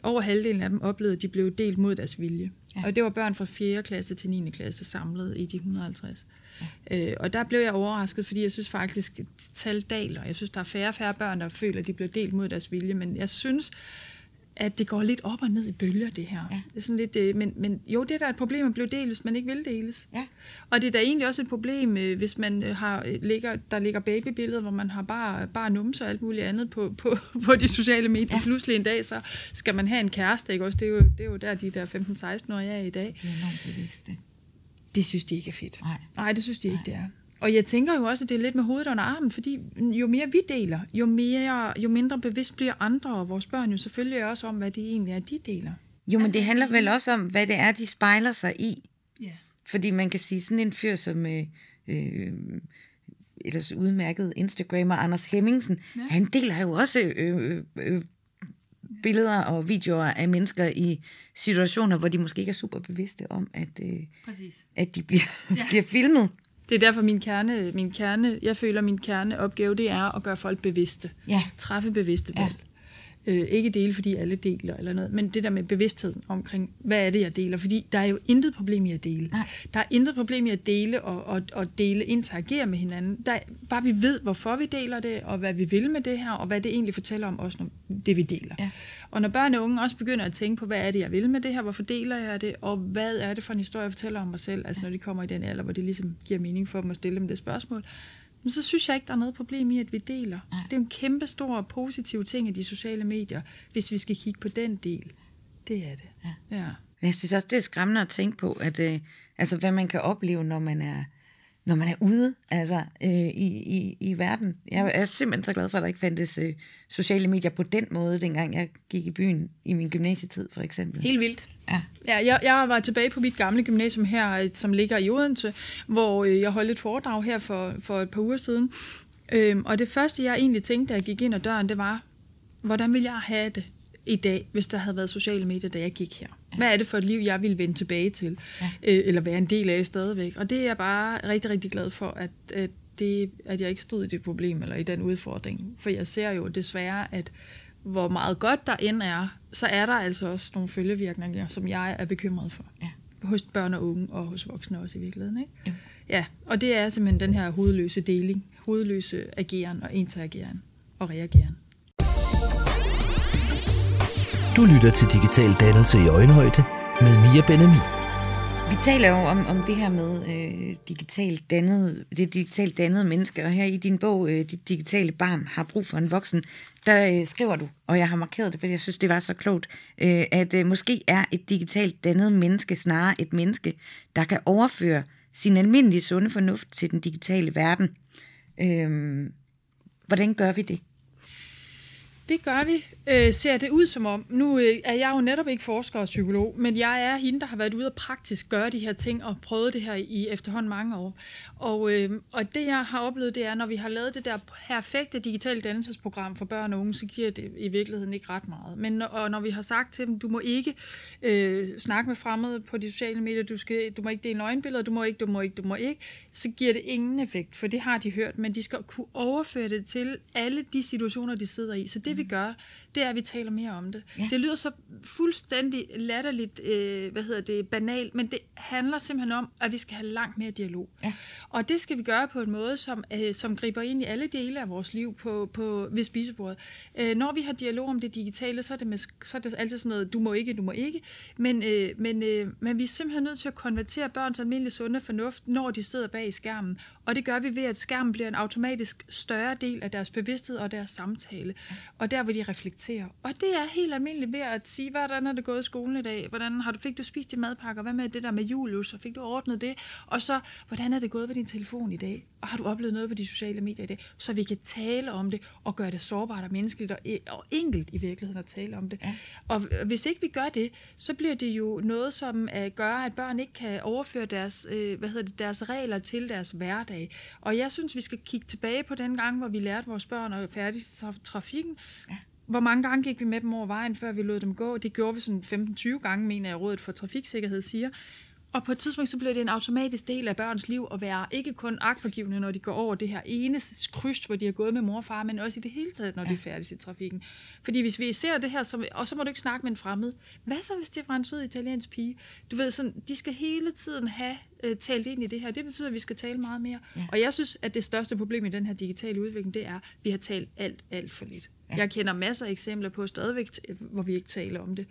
over halvdelen af dem oplevede, at de blev delt mod deres vilje. Ja. Og det var børn fra 4. klasse til 9. klasse samlet i de 150. Øh, og der blev jeg overrasket, fordi jeg synes faktisk, at tal daler. Jeg synes, der er færre og færre børn, der føler, at de bliver delt mod deres vilje. Men jeg synes, at det går lidt op og ned i bølger, det her. Ja. Det er sådan lidt, øh, men, men jo, det er da et problem at blive delt, hvis man ikke vil deles. Ja. Og det er da egentlig også et problem, øh, hvis man øh, har, ligger, der ligger babybilleder, hvor man har bare, bare numse og alt muligt andet på, på, på de sociale medier. Ja. Pludselig en dag, så skal man have en kæreste, ikke også? Det er jo, det er jo der, de der 15-16-årige er i dag. Det er enormt bevidste. Det synes de ikke er fedt. Nej, Nej det synes de Nej. ikke, det er. Og jeg tænker jo også, at det er lidt med hovedet under armen, fordi jo mere vi deler, jo, mere, jo mindre bevidst bliver andre og vores børn jo selvfølgelig også om, hvad det egentlig er, de deler. Jo, men det handler vel også om, hvad det er, de spejler sig i. Ja. Fordi man kan sige, sådan en fyr som øh, øh, ellers udmærket Instagrammer Anders Hemmingsen, ja. han deler jo også øh, øh, øh, billeder og videoer af mennesker i situationer, hvor de måske ikke er super bevidste om, at, øh, at de bliver, ja. bliver filmet. Det er derfor min kerne, min kerne, jeg føler min kerneopgave, det er at gøre folk bevidste. Ja. Træffe bevidste valg. Ja. Øh, ikke dele, fordi alle deler eller noget, men det der med bevidsthed omkring, hvad er det, jeg deler? Fordi der er jo intet problem i at dele. Nej. Der er intet problem i at dele og, og, og dele, interagere med hinanden. Der, bare vi ved, hvorfor vi deler det, og hvad vi vil med det her, og hvad det egentlig fortæller om os, når det vi deler. Ja. Og når børn og unge også begynder at tænke på, hvad er det, jeg vil med det her, hvorfor deler jeg det, og hvad er det for en historie, jeg fortæller om mig selv, altså når de kommer i den alder, hvor det ligesom giver mening for dem at stille dem det spørgsmål, men så synes jeg ikke, der er noget problem i, at vi deler. Ja. Det er en kæmpe stor positiv ting i de sociale medier, hvis vi skal kigge på den del. Det er det. Ja. ja. Jeg synes også, det er skræmmende at tænke på, at øh, altså, hvad man kan opleve, når man er når man er ude altså, øh, i, i, i verden. Jeg er simpelthen så glad for, at der ikke fandtes øh, sociale medier på den måde, dengang jeg gik i byen i min gymnasietid, for eksempel. Helt vildt. Ja. ja jeg, jeg var tilbage på mit gamle gymnasium her, som ligger i Odense, hvor øh, jeg holdt et foredrag her for, for et par uger siden. Øhm, og det første, jeg egentlig tænkte, da jeg gik ind ad døren, det var, hvordan vil jeg have det i dag, hvis der havde været sociale medier, da jeg gik her? Hvad er det for et liv, jeg vil vende tilbage til? Ja. Øh, eller være en del af stadigvæk? Og det er jeg bare rigtig, rigtig glad for, at, at, det, at jeg ikke stod i det problem, eller i den udfordring. For jeg ser jo desværre, at hvor meget godt der end er, så er der altså også nogle følgevirkninger, som jeg er bekymret for. Ja. Hos børn og unge, og hos voksne også i virkeligheden. Ikke? Ja. ja. Og det er simpelthen den her hovedløse deling, hovedløse ageren og interageren og reageren. Du lytter til Digital Dannelse i Øjenhøjde med Mia Benami. Vi taler jo om, om det her med øh, digitalt dannet, det digitalt dannede menneske, og her i din bog, øh, Dit digitale barn har brug for en voksen, der øh, skriver du, og jeg har markeret det, fordi jeg synes, det var så klogt, øh, at øh, måske er et digitalt dannet menneske snarere et menneske, der kan overføre sin almindelige sunde fornuft til den digitale verden. Øh, hvordan gør vi det? Det gør vi. Øh, ser det ud som om. Nu øh, er jeg jo netop ikke forsker og psykolog, men jeg er hende, der har været ude og praktisk gøre de her ting og prøvet det her i efterhånden mange år. Og, øh, og det, jeg har oplevet, det er, når vi har lavet det der perfekte digitale dannelsesprogram for børn og unge, så giver det i virkeligheden ikke ret meget. Men og når vi har sagt til dem, du må ikke øh, snakke med fremmede på de sociale medier, du, skal, du må ikke dele nøgenbilleder, du må ikke, du må ikke, du må ikke, så giver det ingen effekt, for det har de hørt, men de skal kunne overføre det til alle de situationer, de sidder i. Så det vi gør, det er, at vi taler mere om det. Ja. Det lyder så fuldstændig latterligt, øh, hvad hedder det, banalt, men det handler simpelthen om, at vi skal have langt mere dialog. Ja. Og det skal vi gøre på en måde, som, øh, som griber ind i alle dele af vores liv på, på, ved spisebordet. Øh, når vi har dialog om det digitale, så er det, med, så er det altid sådan noget, du må ikke, du må ikke. Men, øh, men, øh, men vi er simpelthen nødt til at konvertere børns almindelige sunde fornuft, når de sidder bag skærmen. Og det gør vi ved, at skærmen bliver en automatisk større del af deres bevidsthed og deres samtale. Og der, hvor de reflekterer. Og det er helt almindeligt ved at sige, hvordan er det gået i skolen i dag? Hvordan har du, fik du spist din madpakker? Hvad med det der med Julius? Og fik du ordnet det? Og så, hvordan er det gået ved din telefon i dag? Og har du oplevet noget på de sociale medier i dag? Så vi kan tale om det og gøre det sårbart og menneskeligt og, og enkelt i virkeligheden at tale om det. Ja. Og hvis ikke vi gør det, så bliver det jo noget, som uh, gør, at børn ikke kan overføre deres, uh, hvad hedder det, deres regler til deres hverdag. Og jeg synes, vi skal kigge tilbage på den gang, hvor vi lærte vores børn at færdig trafikken. Ja hvor mange gange gik vi med dem over vejen, før vi lod dem gå? Det gjorde vi sådan 15-20 gange, mener jeg, Rådet for Trafiksikkerhed siger. Og på et tidspunkt, så bliver det en automatisk del af børns liv at være ikke kun agtforgivende, når de går over det her ene kryds, hvor de har gået med mor og far, men også i det hele taget, når ja. de er færdige i trafikken. Fordi hvis vi ser det her, som, og så må du ikke snakke med en fremmed. Hvad så, hvis det var en sød italiensk pige? Du ved, sådan, de skal hele tiden have uh, talt ind i det her. Det betyder, at vi skal tale meget mere. Ja. Og jeg synes, at det største problem i den her digitale udvikling, det er, at vi har talt alt, alt for lidt. Ja. Jeg kender masser af eksempler på stadigvæk, hvor vi ikke taler om det.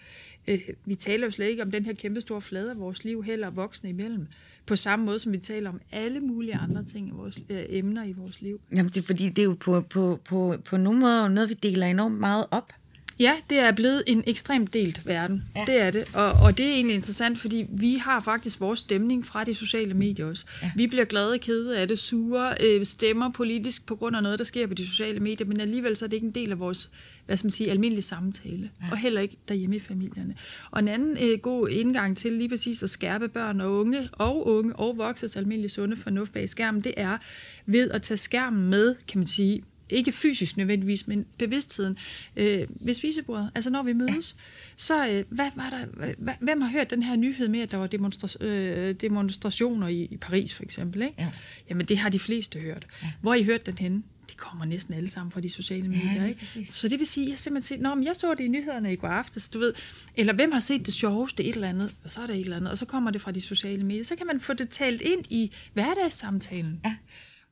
Øh, vi taler jo slet ikke om den her kæmpe store flade af vores liv, heller voksne imellem. På samme måde, som vi taler om alle mulige andre ting i vores øh, emner i vores liv. Jamen, det er fordi, det er jo på, på, på, på nogle måder noget, vi deler enormt meget op. Ja, det er blevet en ekstremt delt verden. Ja. Det er det. Og, og det er egentlig interessant, fordi vi har faktisk vores stemning fra de sociale medier også. Ja. Vi bliver glade, kede af det, sure, øh, stemmer politisk på grund af noget, der sker på de sociale medier, men alligevel så er det ikke en del af vores hvad skal man sige, almindelig samtale, ja. og heller ikke derhjemme i familierne. Og en anden øh, god indgang til lige præcis at skærpe børn og unge, og unge og voksnes almindelige sunde fornuft bag skærmen, det er ved at tage skærmen med, kan man sige, ikke fysisk nødvendigvis, men bevidstheden øh, ved spisebordet. Altså når vi mødes, ja. så øh, hvad var der, hvad, hvem har hørt den her nyhed med, at der var demonstra- øh, demonstrationer i, i Paris for eksempel? Ikke? Ja. Jamen det har de fleste hørt. Ja. Hvor I hørt den henne? De kommer næsten alle sammen fra de sociale medier. Ja, ikke? Så det vil sige, at jeg simpelthen set, Nå, men jeg så det i nyhederne i går aftes, du ved. Eller hvem har set det sjoveste et eller andet, og så er der et eller andet, og så kommer det fra de sociale medier. Så kan man få det talt ind i hverdagssamtalen. Ja.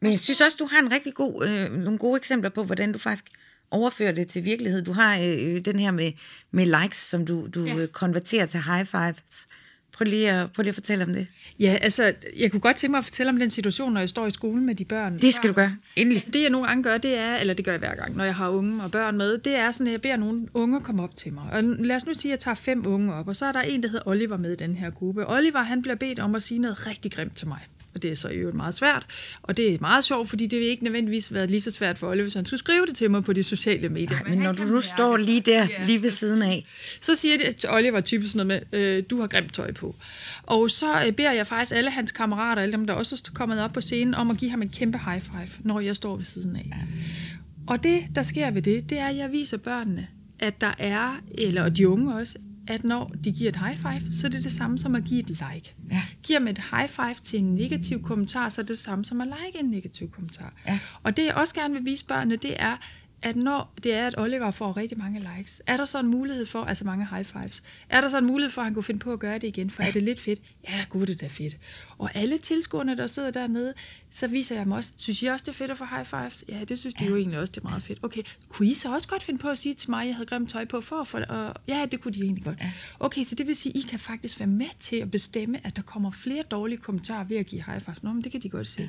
Men jeg synes også, du har en rigtig god, øh, nogle gode eksempler på, hvordan du faktisk overfører det til virkelighed. Du har øh, den her med, med likes, som du, du ja. konverterer til high fives. Prøv lige, at, prøv lige at fortælle om det. Ja, altså, jeg kunne godt tænke mig at fortælle om den situation, når jeg står i skolen med de børn. Det skal du gøre, endelig. Det jeg nogle gange gør, det er, eller det gør jeg hver gang, når jeg har unge og børn med, det er sådan, at jeg beder nogle unger komme op til mig. Og lad os nu sige, at jeg tager fem unge op, og så er der en, der hedder Oliver med i den her gruppe. Oliver, han bliver bedt om at sige noget rigtig grimt til mig og det er så jo meget svært. Og det er meget sjovt, fordi det vil ikke nødvendigvis været lige så svært for Oliver, hvis han skulle skrive det til mig på de sociale medier. Nej, men når du nu står lige der, ja. lige ved siden af. Så siger det til Oliver typisk noget med, øh, du har grimt tøj på. Og så øh, beder jeg faktisk alle hans kammerater, alle dem, der også er kommet op på scenen, om at give ham en kæmpe high five, når jeg står ved siden af. Ja. Og det, der sker ved det, det er, at jeg viser børnene, at der er, eller de unge også, at når de giver et high five, så er det det samme som at give et like. Ja. Giver man et high five til en negativ kommentar, så er det det samme som at like en negativ kommentar. Ja. Og det jeg også gerne vil vise børnene, det er, at når det er, at Oliver får rigtig mange likes, er der så en mulighed for, altså mange high fives, er der så en mulighed for, at han kunne finde på at gøre det igen, for er det lidt fedt? Ja, gud, det er fedt. Og alle tilskuerne, der sidder dernede, så viser jeg dem også, synes I også, det er fedt at få high fives? Ja, det synes de ja. jo egentlig også, det er meget fedt. Okay, kunne I så også godt finde på at sige til mig, at jeg havde grimt tøj på for at få og Ja, det kunne de egentlig godt. Okay, så det vil sige, at I kan faktisk være med til at bestemme, at der kommer flere dårlige kommentarer ved at give high fives. Nå, men det kan de godt se. Ja.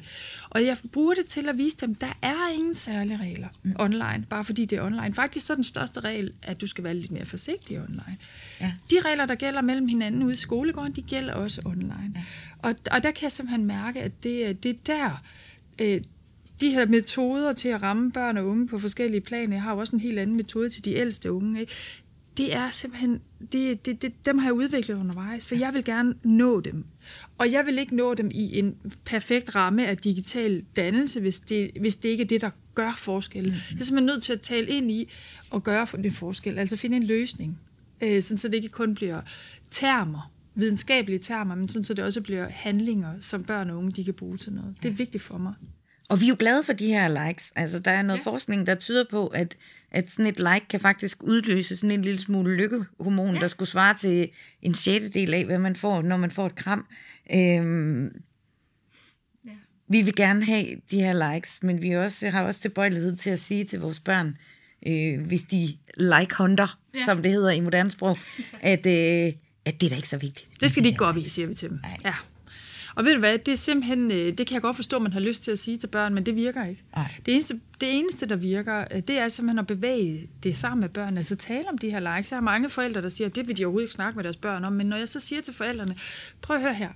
Og jeg bruger det til at vise dem, at der er ingen særlige regler mm. online, bare fordi det er online. Faktisk så er den største regel, at du skal være lidt mere forsigtig online. Ja. De regler, der gælder mellem hinanden ude i skolegården, de gælder også online. Ja. Og, og der kan jeg simpelthen mærke, at det, det er der, øh, de her metoder til at ramme børn og unge på forskellige planer, jeg har jo også en helt anden metode til de ældste unge, ikke? det er simpelthen, det, det, det, dem har jeg udviklet undervejs, for jeg vil gerne nå dem. Og jeg vil ikke nå dem i en perfekt ramme af digital dannelse, hvis det, hvis det ikke er det, der gør forskellen. Mm-hmm. Jeg er simpelthen nødt til at tale ind i og gøre en forskel, altså finde en løsning, øh, sådan så det ikke kun bliver termer, videnskabelige termer, men sådan så det også bliver handlinger, som børn og unge de kan bruge til noget. Det er vigtigt for mig. Og vi er jo glade for de her likes. Altså, der er noget ja. forskning, der tyder på, at, at sådan et like kan faktisk udløse sådan en lille smule lykkehormon, ja. der skulle svare til en sjettedel af, hvad man får, når man får et kram. Øhm, ja. Vi vil gerne have de her likes, men vi også, har også tilbøjelighed til at sige til vores børn, øh, hvis de like-hunter, ja. som det hedder i moderne sprog, at, øh, at det er da ikke så vigtigt. Det skal de ikke gå op i, siger vi til dem. Nej. Ja. Og ved du hvad, det er simpelthen, øh, det kan jeg godt forstå, at man har lyst til at sige til børn, men det virker ikke. Det eneste, det eneste, der virker, øh, det er simpelthen at bevæge det sammen med børnene, altså tale om de her likes. Jeg har mange forældre, der siger, at det vil de overhovedet ikke snakke med deres børn om, men når jeg så siger til forældrene, prøv at høre her,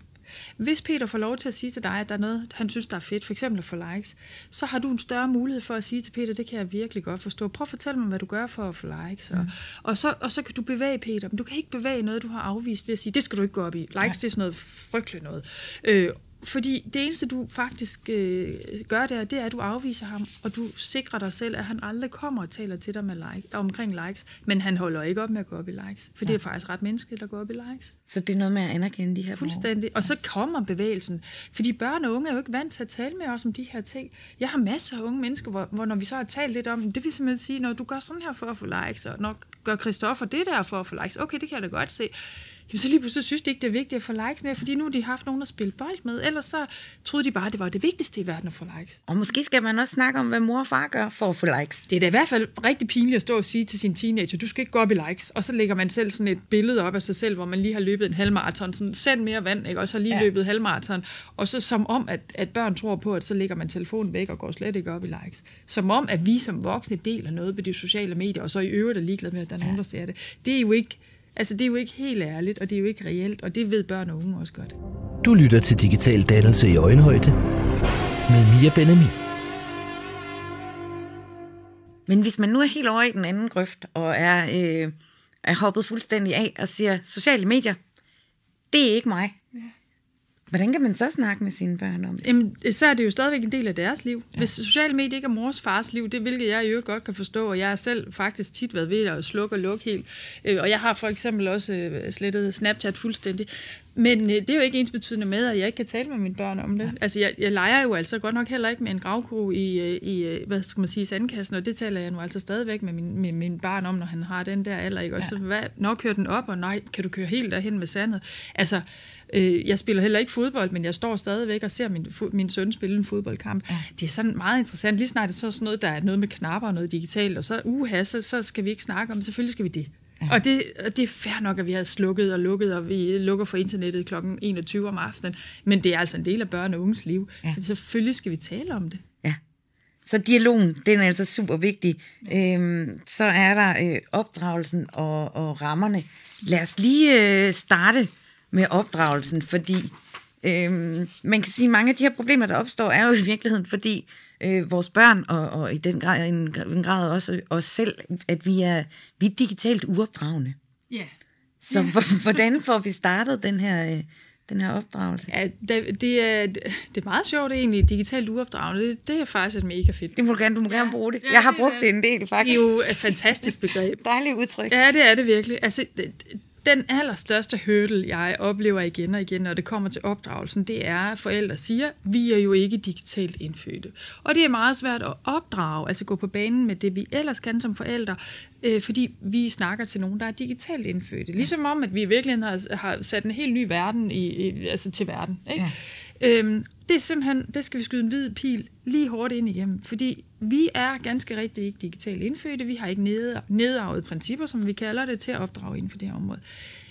hvis Peter får lov til at sige til dig, at der er noget, han synes, der er fedt, for eksempel at få likes, så har du en større mulighed for at sige til Peter, det kan jeg virkelig godt forstå. Prøv at fortælle mig, hvad du gør for at få likes. Og, mm. og, så, og så kan du bevæge Peter, men du kan ikke bevæge noget, du har afvist ved at sige, det skal du ikke gå op i. Likes, ja. det er sådan noget frygteligt noget. Øh, fordi det eneste, du faktisk øh, gør der, det er, at du afviser ham, og du sikrer dig selv, at han aldrig kommer og taler til dig med like, omkring likes. Men han holder ikke op med at gå op i likes, for ja. det er faktisk ret menneskeligt at gå op i likes. Så det er noget med at anerkende de her Fuldstændig. Og så kommer bevægelsen. Fordi børn og unge er jo ikke vant til at tale med os om de her ting. Jeg har masser af unge mennesker, hvor, hvor når vi så har talt lidt om, det vil simpelthen sige, når du gør sådan her for at få likes, og når gør Christoffer det der for at få likes, okay, det kan jeg da godt se jamen så lige pludselig synes de ikke, det er vigtigt at få likes mere, fordi nu har de haft nogen at spille bold med. Ellers så troede de bare, at det var det vigtigste i verden at få likes. Og måske skal man også snakke om, hvad mor og far gør for at få likes. Det er da i hvert fald rigtig pinligt at stå og sige til sin teenager, du skal ikke gå op i likes. Og så lægger man selv sådan et billede op af sig selv, hvor man lige har løbet en halvmarathon, sådan send mere vand, ikke? og så lige ja. løbet halvmarathon. Og så som om, at, at børn tror på, at så lægger man telefonen væk og går slet ikke op i likes. Som om, at vi som voksne deler noget på de sociale medier, og så i øvrigt er ligeglade med, at der er nogen, der ser det. Det er jo ikke Altså, det er jo ikke helt ærligt, og det er jo ikke reelt, og det ved børn og unge også godt. Du lytter til Digital Dannelse i Øjenhøjde med Mia Benami. Men hvis man nu er helt over i den anden grøft, og er, øh, er hoppet fuldstændig af og siger, sociale medier, det er ikke mig. Hvordan kan man så snakke med sine børn om det? Jamen, så er det jo stadigvæk en del af deres liv. Ja. Hvis sociale medier ikke er mors fars liv, det hvilket jeg i øvrigt godt kan forstå, og jeg har selv faktisk tit været ved at slukke og lukke helt. Øh, og jeg har for eksempel også øh, slettet Snapchat fuldstændig. Men øh, det er jo ikke ens betydende med, at jeg ikke kan tale med mine børn om det. Ja. Altså, jeg, jeg leger jo altså godt nok heller ikke med en gravko i, i hvad skal man sige, sandkassen, og det taler jeg nu altså stadigvæk med min, med min barn om, når han har den der alder. Ikke? Og så, hvad, når kører den op, og nej, kan du køre helt derhen med sandet? Altså, Øh, jeg spiller heller ikke fodbold, men jeg står stadigvæk og ser min, min søn spille en fodboldkamp. Ja. Det er sådan meget interessant. Lige snart det er så sådan noget, der er noget med knapper og noget digitalt, og så uha, så, så skal vi ikke snakke om, selvfølgelig skal vi det. Og det, og det er fair nok, at vi har slukket og lukket, og vi lukker for internettet kl. 21 om aftenen, men det er altså en del af børn og unges liv, ja. så selvfølgelig skal vi tale om det. Ja. Så dialogen, den er altså super vigtig. Ja. Øhm, så er der øh, opdragelsen og, og rammerne. Lad os lige øh, starte med opdragelsen, fordi øh, man kan sige, at mange af de her problemer, der opstår, er jo i virkeligheden, fordi øh, vores børn, og, og i den grad, en, en grad også os selv, at vi er, vi er digitalt uopdragende. Ja. Yeah. Så yeah. hvordan får vi startet den her... Øh, den her opdragelse? Ja, det, det, er, det er meget sjovt egentlig, digitalt uopdragende. Det, det er faktisk et mega fedt. Det må du gerne, du må ja. gerne bruge det. Ja, jeg har brugt det, en del, faktisk. Det er jo et fantastisk begreb. Dejligt udtryk. Ja, det er det virkelig. Altså, det, den allerstørste hurdle, jeg oplever igen og igen, når det kommer til opdragelsen, det er, at forældre siger, vi er jo ikke digitalt indfødte. Og det er meget svært at opdrage, altså gå på banen med det, vi ellers kan som forældre, øh, fordi vi snakker til nogen, der er digitalt indfødte. Ligesom om, at vi i virkeligheden har, har sat en helt ny verden i, i, altså til verden. Ikke? Ja. Øhm, det er simpelthen, det skal vi skyde en hvid pil lige hårdt ind igennem, fordi vi er ganske rigtigt ikke digitalt indfødte, vi har ikke nedarvede principper, som vi kalder det, til at opdrage inden for det her område.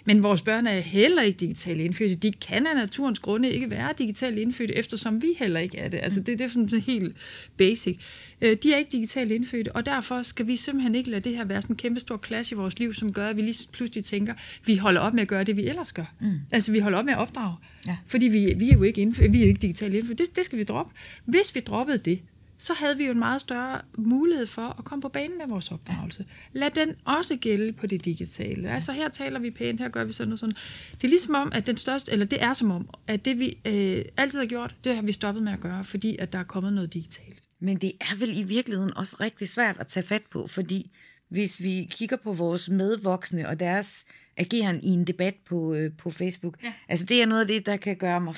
Men vores børn er heller ikke digitalt indfødte. De kan af naturens grunde ikke være digitalt indfødte, eftersom vi heller ikke er det. Altså det, det er sådan helt basic. Øh, de er ikke digitalt indfødte, og derfor skal vi simpelthen ikke lade det her være sådan en kæmpe stor klasse i vores liv, som gør, at vi lige pludselig tænker, vi holder op med at gøre det, vi ellers gør. Mm. Altså vi holder op med at opdrage. Ja. Fordi vi, vi er jo ikke, indfødte, vi er jo ikke digitalt indfødte. Det, det skal vi droppe. Hvis vi droppede det, så havde vi jo en meget større mulighed for at komme på banen med vores opdragelse. Lad den også gælde på det digitale. Altså her taler vi pænt, her gør vi sådan og sådan. Det er ligesom om, at den største, eller det er som om, at det vi øh, altid har gjort, det har vi stoppet med at gøre, fordi at der er kommet noget digitalt. Men det er vel i virkeligheden også rigtig svært at tage fat på, fordi hvis vi kigger på vores medvoksne og deres ageren i en debat på, øh, på Facebook, ja. altså det er noget af det, der kan gøre mig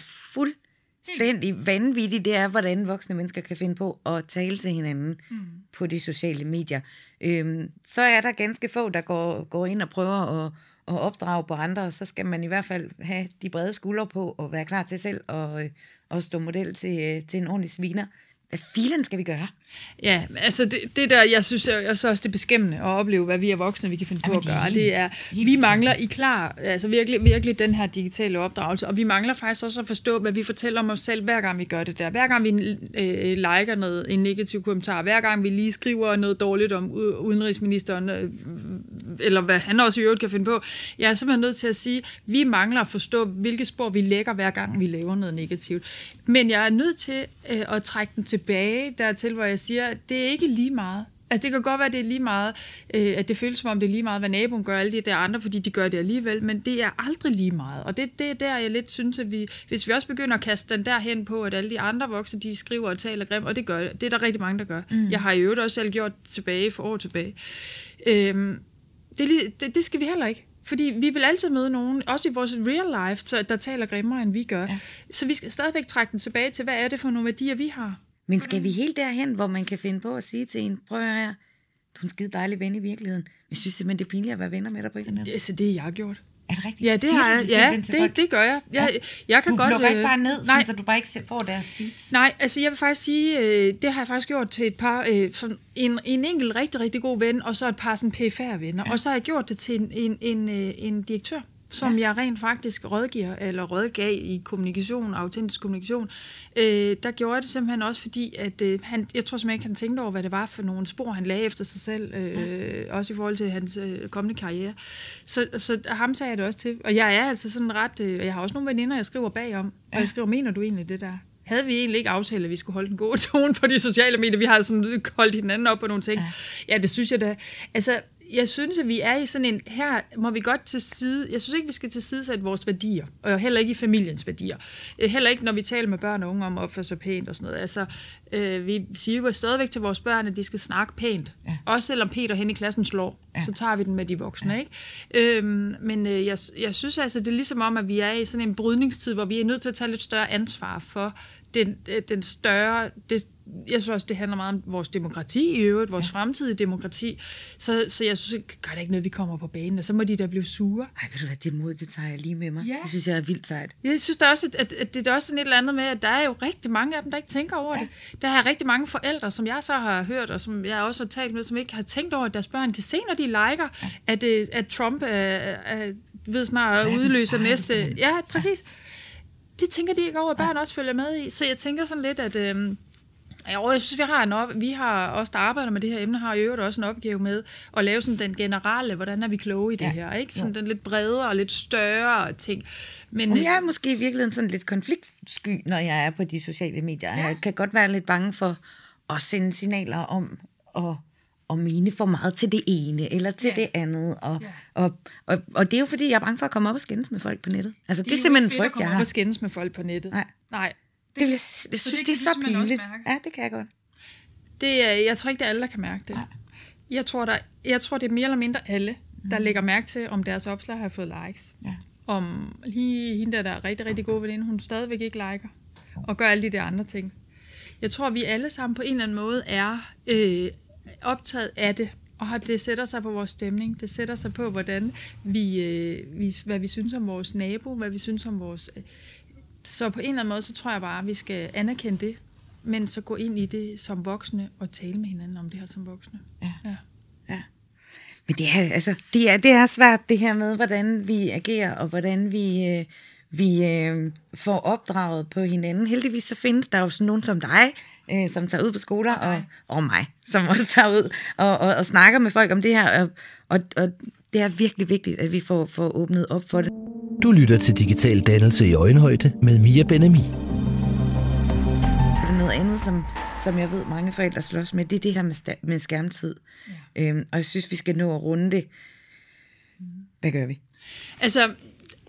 fuldstændig vanvittig, det er, hvordan voksne mennesker kan finde på at tale til hinanden mm. på de sociale medier. Øhm, så er der ganske få, der går, går ind og prøver at, at opdrage på andre, så skal man i hvert fald have de brede skuldre på og være klar til selv at, at stå model til, til en ordentlig sviner hvad filen skal vi gøre? Ja, altså det, det der, jeg synes jeg, jeg synes også, det er beskæmmende at opleve, hvad vi er voksne, vi kan finde på at gøre. Det er, vi mangler i klar, altså virkelig, virkelig den her digitale opdragelse, og vi mangler faktisk også at forstå, hvad vi fortæller om os selv, hver gang vi gør det der. Hver gang vi øh, liker noget, en negativ kommentar, hver gang vi lige skriver noget dårligt om udenrigsministeren, øh, eller hvad han også i øvrigt kan finde på. Jeg er simpelthen nødt til at sige, vi mangler at forstå, hvilke spor vi lægger, hver gang vi laver noget negativt. Men jeg er nødt til øh, at trække den tilbage dertil, hvor jeg siger, at det er ikke lige meget. Altså, det kan godt være, at det er lige meget, øh, at det føles som om, det er lige meget, hvad naboen gør, alle de der andre, fordi de gør det alligevel, men det er aldrig lige meget. Og det, det er der, jeg lidt synes, at vi, hvis vi også begynder at kaste den der hen på, at alle de andre voksne, de skriver og taler grimt, og det gør det er der rigtig mange, der gør. Mm. Jeg har i øvrigt også selv gjort tilbage for år tilbage. Øh, det, det, det skal vi heller ikke. Fordi vi vil altid møde nogen, også i vores real life, der taler grimmere, end vi gør. Ja. Så vi skal stadigvæk trække den tilbage til, hvad er det for nogle værdier, vi har. Men skal vi helt derhen, hvor man kan finde på at sige til en, prøv her, du er en skide dejlig ven i virkeligheden. Jeg synes simpelthen, det er pinligt at være venner med dig på internet. Det, så det har jeg gjort. Er det rigtigt? Ja, det har jeg. Ja, det, det gør jeg. jeg, ja. jeg kan du godt, lukker ikke øh, bare ned, nej, så du bare ikke får deres feeds? Nej, altså jeg vil faktisk sige, øh, det har jeg faktisk gjort til et par, øh, en, en enkelt rigtig, rigtig god ven, og så et par sådan PFR-venner. Ja. Og så har jeg gjort det til en, en, en, en direktør som ja. jeg rent faktisk rådgiver, eller rådgav i kommunikation, autentisk kommunikation, øh, der gjorde jeg det simpelthen også, fordi at, øh, han, jeg tror simpelthen ikke, han tænkte over, hvad det var for nogle spor, han lagde efter sig selv, øh, ja. også i forhold til hans øh, kommende karriere. Så, så ham sagde jeg det også til. Og jeg er altså sådan ret, øh, jeg har også nogle veninder, jeg skriver bagom, ja. og jeg skriver, mener du egentlig det der? havde vi egentlig ikke aftalt, at vi skulle holde en god tone på de sociale medier. Vi har sådan holdt hinanden op på nogle ting. Ja, ja det synes jeg da. Altså, jeg synes, at vi er i sådan en, her må vi godt til side, jeg synes ikke, vi skal til side sætte vores værdier, og heller ikke i familiens værdier. Øh, heller ikke, når vi taler med børn og unge om at opføre sig pænt og sådan noget. Altså, øh, vi siger jo stadigvæk til vores børn, at de skal snakke pænt. Ja. Også selvom Peter hen i klassen slår, ja. så tager vi den med de voksne. Ja. Ikke? Øhm, men øh, jeg, jeg synes altså, det er ligesom om, at vi er i sådan en brydningstid, hvor vi er nødt til at tage lidt større ansvar for den, øh, den større, det, jeg synes også, det handler meget om vores demokrati i øvrigt, vores ja. fremtidige demokrati. Så, så jeg synes, gør det ikke noget, vi kommer på banen, og så må de der blive sure. Ej, ved du hvad, det mod, det tager jeg lige med mig. Ja. Det synes jeg er vildt sejt. Jeg synes da også, at, at det er også sådan et eller andet med, at der er jo rigtig mange af dem, der ikke tænker over ja. det. Der er rigtig mange forældre, som jeg så har hørt, og som jeg også har talt med, som ikke har tænkt over, at deres børn kan se, når de liker, ja. at, øh, at Trump er, er, ved snart at udløse næste... Ja, præcis. Ja det tænker de ikke over, at børn ja. også følger med i. Så jeg tænker sådan lidt, at... Øh, jeg synes, vi har, en op, vi har også, der arbejder med det her emne, har jo øvrigt også en opgave med at lave sådan den generelle, hvordan er vi kloge i det ja. her, ikke? Sådan ja. den lidt bredere og lidt større ting. Men, Om øh, jeg er måske i virkeligheden sådan lidt konfliktsky, når jeg er på de sociale medier. Ja. Jeg kan godt være lidt bange for at sende signaler om at at mene for meget til det ene, eller til ja. det andet. Og, ja. og, og, og det er jo fordi, jeg er bange for at komme op og skændes med folk på nettet. Altså, det, det er simpelthen en frygt, jeg har. Det er skændes med folk på nettet. Nej. Nej. Det, det, jeg, jeg synes, det, det er så pinligt. Ja, det kan jeg godt. Det, er, jeg tror ikke, det er alle, der kan mærke det. Nej. Jeg tror, der, jeg tror, det er mere eller mindre alle, der mm. lægger mærke til, om deres opslag har fået likes. Ja. Om lige hende der, der er rigtig, rigtig god veninde, hun stadigvæk ikke liker. Og gør alle de der andre ting. Jeg tror, vi alle sammen på en eller anden måde er øh, optaget af det, og det sætter sig på vores stemning. Det sætter sig på, hvordan vi, øh, vi, hvad vi synes om vores nabo, hvad vi synes om vores... Øh. Så på en eller anden måde, så tror jeg bare, at vi skal anerkende det, men så gå ind i det som voksne og tale med hinanden om det her som voksne. Ja. ja. ja. Men det er, altså, det, er, det er svært, det her med, hvordan vi agerer, og hvordan vi... Øh vi øh, får opdraget på hinanden. Heldigvis så findes der jo sådan nogen som dig, øh, som tager ud på skoler, og, og mig, som også tager ud og, og, og snakker med folk om det her. Og, og, og det er virkelig vigtigt, at vi får, får åbnet op for det. Du lytter til Digital Dannelse i Øjenhøjde med Mia Benami. Det er noget andet, som som jeg ved mange forældre slås med, det er det her med, med skærmtid. Ja. Øhm, og jeg synes, vi skal nå at runde det. Hvad gør vi? Altså,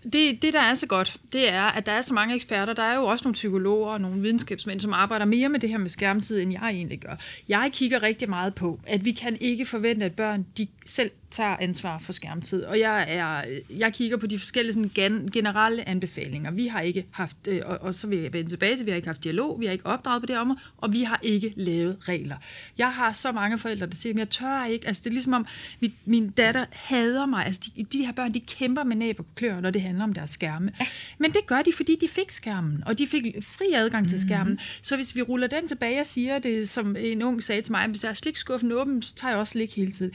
det, det, der er så godt, det er, at der er så mange eksperter. Der er jo også nogle psykologer og nogle videnskabsmænd, som arbejder mere med det her med skærmtid, end jeg egentlig gør. Jeg kigger rigtig meget på, at vi kan ikke forvente, at børn de selv tager ansvar for skærmtid. Og jeg, er, jeg kigger på de forskellige sådan, gen, generelle anbefalinger. Vi har ikke haft, øh, og, og så vil jeg vende tilbage til, vi har ikke haft dialog, vi har ikke opdraget på det område, og vi har ikke lavet regler. Jeg har så mange forældre, der siger, at jeg tør ikke. Altså, det er ligesom om, min, min datter hader mig. Altså, de, de her børn, de kæmper med næb og klør, når det handler om deres skærme. Ja. Men det gør de, fordi de fik skærmen, og de fik fri adgang til skærmen. Mm-hmm. Så hvis vi ruller den tilbage og siger det, som en ung sagde til mig, hvis jeg er slikskuffen åben, så tager jeg også slik hele tiden.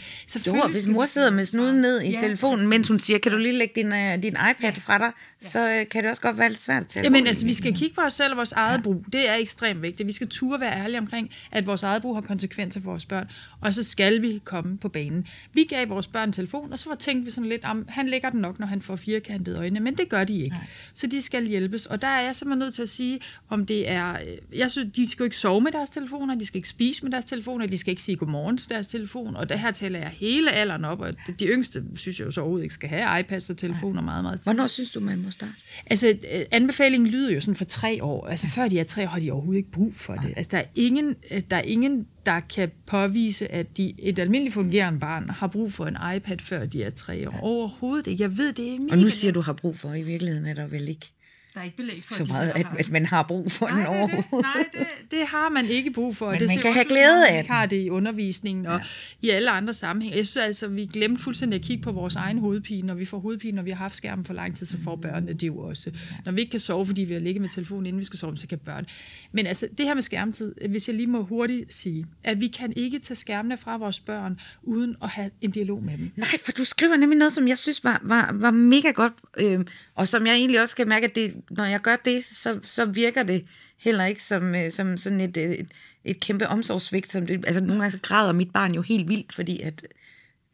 Hvis mor sidder med snuden ned i ja, telefonen, mens hun siger, kan du lige lægge din, uh, din iPad fra dig, så uh, kan det også godt være lidt svært til. Jamen altså, vi skal kigge på os selv og vores eget ja. brug. Det er ekstremt vigtigt. Vi skal turde være ærlige omkring, at vores eget brug har konsekvenser for vores børn, og så skal vi komme på banen. Vi gav vores børn en telefon, og så var tænkt vi sådan lidt om, han lægger den nok, når han får firkantede øjne, men det gør de ikke. Nej. Så de skal hjælpes, og der er jeg simpelthen nødt til at sige, om det er, øh, jeg synes, de skal jo ikke sove med deres telefoner, de skal ikke spise med deres telefoner, de skal ikke sige godmorgen til deres telefon, og der her taler jeg hele alderen op, og de yngste synes jeg jo så overhovedet ikke skal have iPads og telefoner meget, meget tid. Hvornår synes du, man må starte? Altså, øh, anbefalingen lyder jo sådan for tre år. Altså, før de er tre år, har de overhovedet ikke brug for det. Altså, der er ingen, øh, der er ingen der kan påvise, at de, et almindeligt fungerende barn har brug for en iPad, før de er tre år. Overhovedet ikke. Jeg ved, det er mega... Og nu siger du har brug for, i virkeligheden er der vel ikke der er ikke belæg for, så meget, at, at man har brug for nej, den overhovedet. Det, nej, det, det har man ikke brug for. Men det man kan have glæde af den. har det i undervisningen og ja. i alle andre sammenhænge. Jeg synes altså, vi glemte fuldstændig at kigge på vores egen hovedpine. Når vi får hovedpine, når vi har haft skærmen for lang tid, så får børnene det jo også. Når vi ikke kan sove, fordi vi har ligget med telefonen, inden vi skal sove, så kan børn. Men altså, det her med skærmtid, hvis jeg lige må hurtigt sige, at vi kan ikke tage skærmene fra vores børn, uden at have en dialog med dem. Nej, for du skriver nemlig noget, som jeg synes var, var, var mega godt, øh, og som jeg egentlig også kan mærke, at det, når jeg gør det, så, så virker det heller ikke som, øh, som sådan et, et, et kæmpe omsorgssvigt. Som det, altså nogle gange så græder mit barn jo helt vildt, fordi at,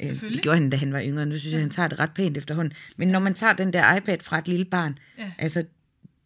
øh, det gjorde han, da han var yngre. Nu synes jeg, han tager det ret pænt efterhånden. Men når man tager den der iPad fra et lille barn, ja. altså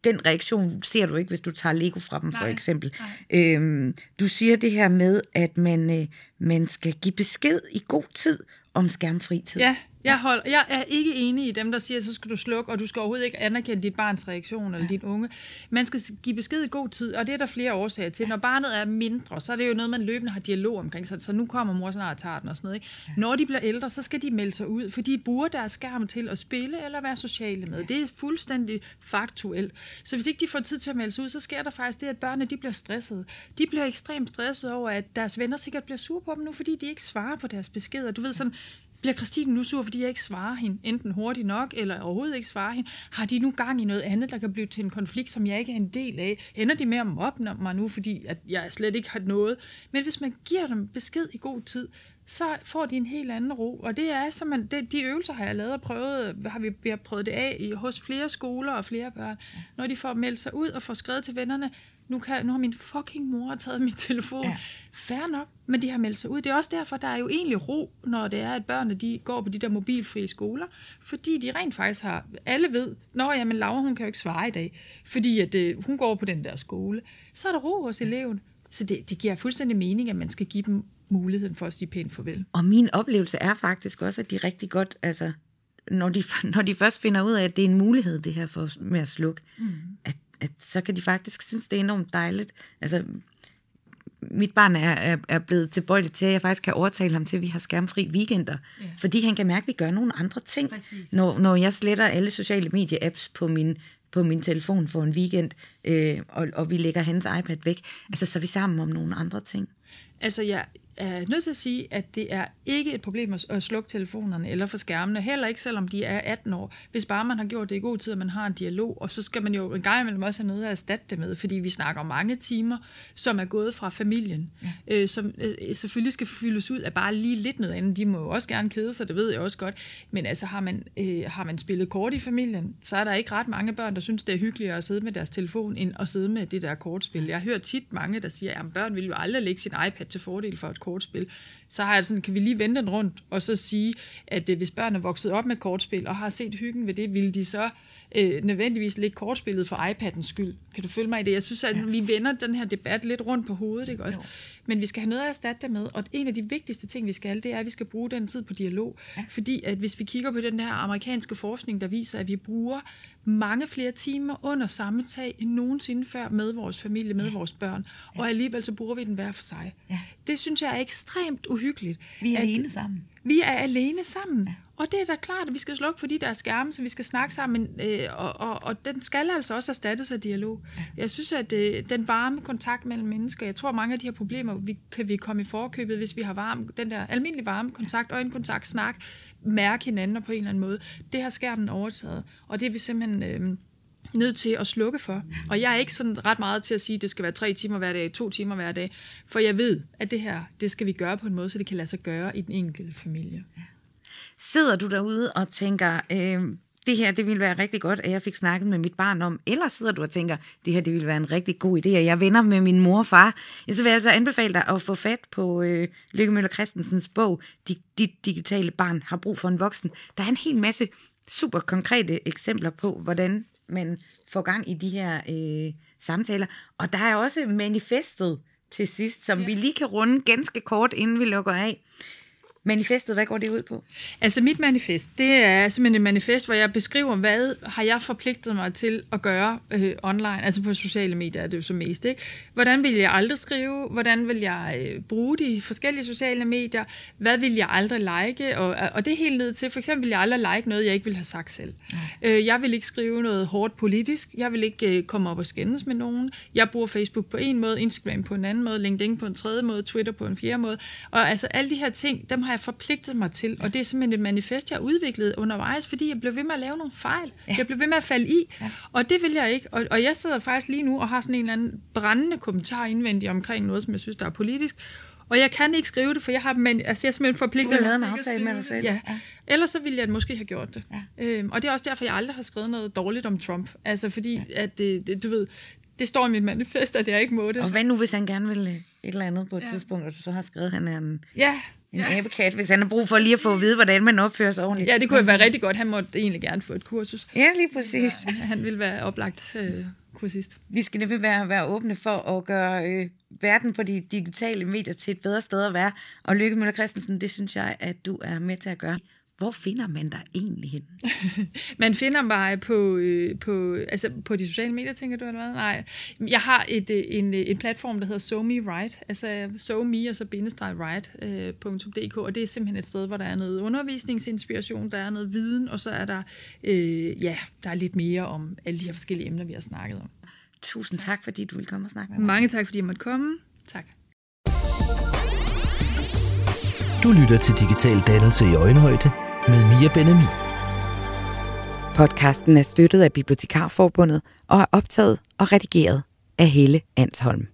den reaktion ser du ikke, hvis du tager Lego fra dem, nej, for eksempel. Øhm, du siger det her med, at man, øh, man skal give besked i god tid om skærmfri tid. Ja, jeg, hold, jeg er ikke enig i dem, der siger, så skal du slukke, og du skal overhovedet ikke anerkende dit barns reaktion eller ja. dit unge. Man skal give besked i god tid, og det er der flere årsager til. Når barnet er mindre, så er det jo noget, man løbende har dialog omkring, så, så nu kommer mor snart og tager den og sådan noget. Ikke? Når de bliver ældre, så skal de melde sig ud, for de bruger deres skærm til at spille eller være sociale med. Det er fuldstændig faktuelt. Så hvis ikke de får tid til at melde sig ud, så sker der faktisk det, at børnene de bliver stressede. De bliver ekstremt stressede over, at deres venner sikkert bliver sure på dem nu, fordi de ikke svarer på deres beskeder. Du ved sådan, bliver Christine nu sur, fordi jeg ikke svarer hende, enten hurtigt nok, eller overhovedet ikke svarer hende? Har de nu gang i noget andet, der kan blive til en konflikt, som jeg ikke er en del af? Ender de med at mobbe mig nu, fordi at jeg slet ikke har noget? Men hvis man giver dem besked i god tid, så får de en helt anden ro. Og det er så man, det, de øvelser har jeg lavet og prøvet, har vi, vi har prøvet det af i, hos flere skoler og flere børn. Når de får meldt sig ud og får skrevet til vennerne, nu, kan, nu har min fucking mor taget min telefon. Ja. Færre nok, men de har meldt sig ud. Det er også derfor, der er jo egentlig ro, når det er, at børnene de går på de der mobilfrie skoler, fordi de rent faktisk har, alle ved, når jamen Laura, hun kan jo ikke svare i dag, fordi at, øh, hun går på den der skole. Så er der ro hos eleven. Så det, det giver fuldstændig mening, at man skal give dem muligheden for at sige pænt farvel. Og min oplevelse er faktisk også, at de rigtig godt, altså, når de, når de først finder ud af, at det er en mulighed, det her for, med at slukke, mm. at at så kan de faktisk synes, det er enormt dejligt. Altså, mit barn er, er, er blevet tilbøjelig til, at jeg faktisk kan overtale ham til, at vi har skærmfri weekender. Ja. Fordi han kan mærke, at vi gør nogle andre ting. Når, når jeg sletter alle sociale medie-apps på min, på min telefon for en weekend, øh, og, og vi lægger hans iPad væk, altså så er vi sammen om nogle andre ting. Altså, jeg, er nødt til at sige, at det er ikke et problem at slukke telefonerne eller for skærmene, heller ikke selvom de er 18 år, hvis bare man har gjort det i god tid, og man har en dialog, og så skal man jo en gang imellem også have noget at erstatte det med, fordi vi snakker om mange timer, som er gået fra familien, ja. øh, som øh, selvfølgelig skal fyldes ud af bare lige lidt noget andet. De må jo også gerne kede sig, det ved jeg også godt, men altså har man, øh, har man spillet kort i familien, så er der ikke ret mange børn, der synes, det er hyggeligere at sidde med deres telefon, end at sidde med det der kortspil. Jeg hører tit mange, der siger, at børn vil jo aldrig lægge sin iPad til fordel for et kortspil, så har jeg sådan, kan vi lige vende den rundt, og så sige, at øh, hvis børn er vokset op med kortspil, og har set hyggen ved det, vil de så øh, nødvendigvis lidt kortspillet for iPadens skyld. Kan du følge mig i det? Jeg synes, at ja. vi vender den her debat lidt rundt på hovedet, ikke også? Jo. Men vi skal have noget at erstatte det med, og en af de vigtigste ting, vi skal, det er, at vi skal bruge den tid på dialog. Ja. Fordi at hvis vi kigger på den her amerikanske forskning, der viser, at vi bruger mange flere timer under samme tag end nogensinde før med vores familie, med ja. vores børn, og alligevel så bruger vi den hver for sig. Ja. Det synes jeg er ekstremt uhyggeligt. Vi er alene sammen. Vi er alene sammen. Ja. Og det er da klart, at vi skal slukke for de der skærme, så vi skal snakke sammen, øh, og, og, og den skal altså også erstattes af dialog. Ja. Jeg synes, at øh, den varme kontakt mellem mennesker, jeg tror, mange af de her problemer vi, kan vi komme i forkøbet, hvis vi har varme, den der almindelige varme kontakt, øjenkontakt, snak, mærke hinanden på en eller anden måde. Det har skærmen overtaget, og det er vi simpelthen... Øh, nødt til at slukke for. Og jeg er ikke sådan ret meget til at sige, at det skal være tre timer hver dag, to timer hver dag, for jeg ved, at det her, det skal vi gøre på en måde, så det kan lade sig gøre i den enkelte familie. Sidder du derude og tænker, øh, det her, det ville være rigtig godt, at jeg fik snakket med mit barn om, eller sidder du og tænker, det her, det ville være en rigtig god idé, at jeg venner med min mor og far, jeg så vil jeg altså anbefale dig at få fat på øh, Lykke Møller Christensens bog, Dit digitale barn har brug for en voksen. Der er en hel masse super konkrete eksempler på, hvordan man får gang i de her øh, samtaler. Og der er også manifestet til sidst, som ja. vi lige kan runde ganske kort, inden vi lukker af. Manifestet, hvad går det ud på? Altså mit manifest, det er simpelthen et manifest, hvor jeg beskriver, hvad har jeg forpligtet mig til at gøre øh, online, altså på sociale medier er det jo så mest. Ikke? Hvordan vil jeg aldrig skrive? Hvordan vil jeg øh, bruge de forskellige sociale medier? Hvad vil jeg aldrig like? Og, og det er helt ned til, for eksempel vil jeg aldrig like noget, jeg ikke vil have sagt selv. Øh, jeg vil ikke skrive noget hårdt politisk. Jeg vil ikke øh, komme op og skændes med nogen. Jeg bruger Facebook på en måde, Instagram på en anden måde, LinkedIn på en tredje måde, Twitter på en fjerde måde. Og altså alle de her ting, dem har jeg forpligtet mig til, og det er simpelthen et manifest, jeg har udviklet undervejs, fordi jeg blev ved med at lave nogle fejl. Ja. Jeg blev ved med at falde i, ja. og det vil jeg ikke. Og, og jeg sidder faktisk lige nu og har sådan en eller anden brændende kommentar indvendig omkring noget, som jeg synes, der er politisk, og jeg kan ikke skrive det, for jeg har men, altså, jeg er simpelthen forpligtet mig til at skrive med dig selv. Ja. ja. Ellers så ville jeg måske have gjort det. Ja. Øhm, og det er også derfor, jeg aldrig har skrevet noget dårligt om Trump. Altså fordi, ja. at det, det, du ved, det står i mit manifest, at jeg ikke må det. Og hvad nu, hvis han gerne vil et eller andet på et ja. tidspunkt, og du så har skrevet, at han er en... Ja, en ja. abekat, hvis han har brug for lige at få at vide, hvordan man opfører sig ordentligt. Ja, det kunne være rigtig godt. Han måtte egentlig gerne få et kursus. Ja, lige præcis. Ja, han ville være oplagt øh, kursist. Vi skal nemlig være, være åbne for at gøre øh, verden på de digitale medier til et bedre sted at være. Og Lykke Møller Christensen, det synes jeg, at du er med til at gøre. Hvor finder man dig egentlig hen? man finder mig på, øh, på, altså på de sociale medier, tænker du, eller hvad? Nej. Jeg har et, øh, en, en platform, der hedder SoMe Right, altså SoMe og så bindestreg right.dk, øh, og det er simpelthen et sted, hvor der er noget undervisningsinspiration, der er noget viden, og så er der, øh, ja, der er lidt mere om alle de her forskellige emner, vi har snakket om. Tusind tak, fordi du vil komme og snakke med mig. Mange tak, fordi jeg måtte komme. Tak. Du lytter til Digital Dannelse i Øjenhøjde med Mia Benemi. Podcasten er støttet af Bibliotekarforbundet og er optaget og redigeret af Helle Ansholm.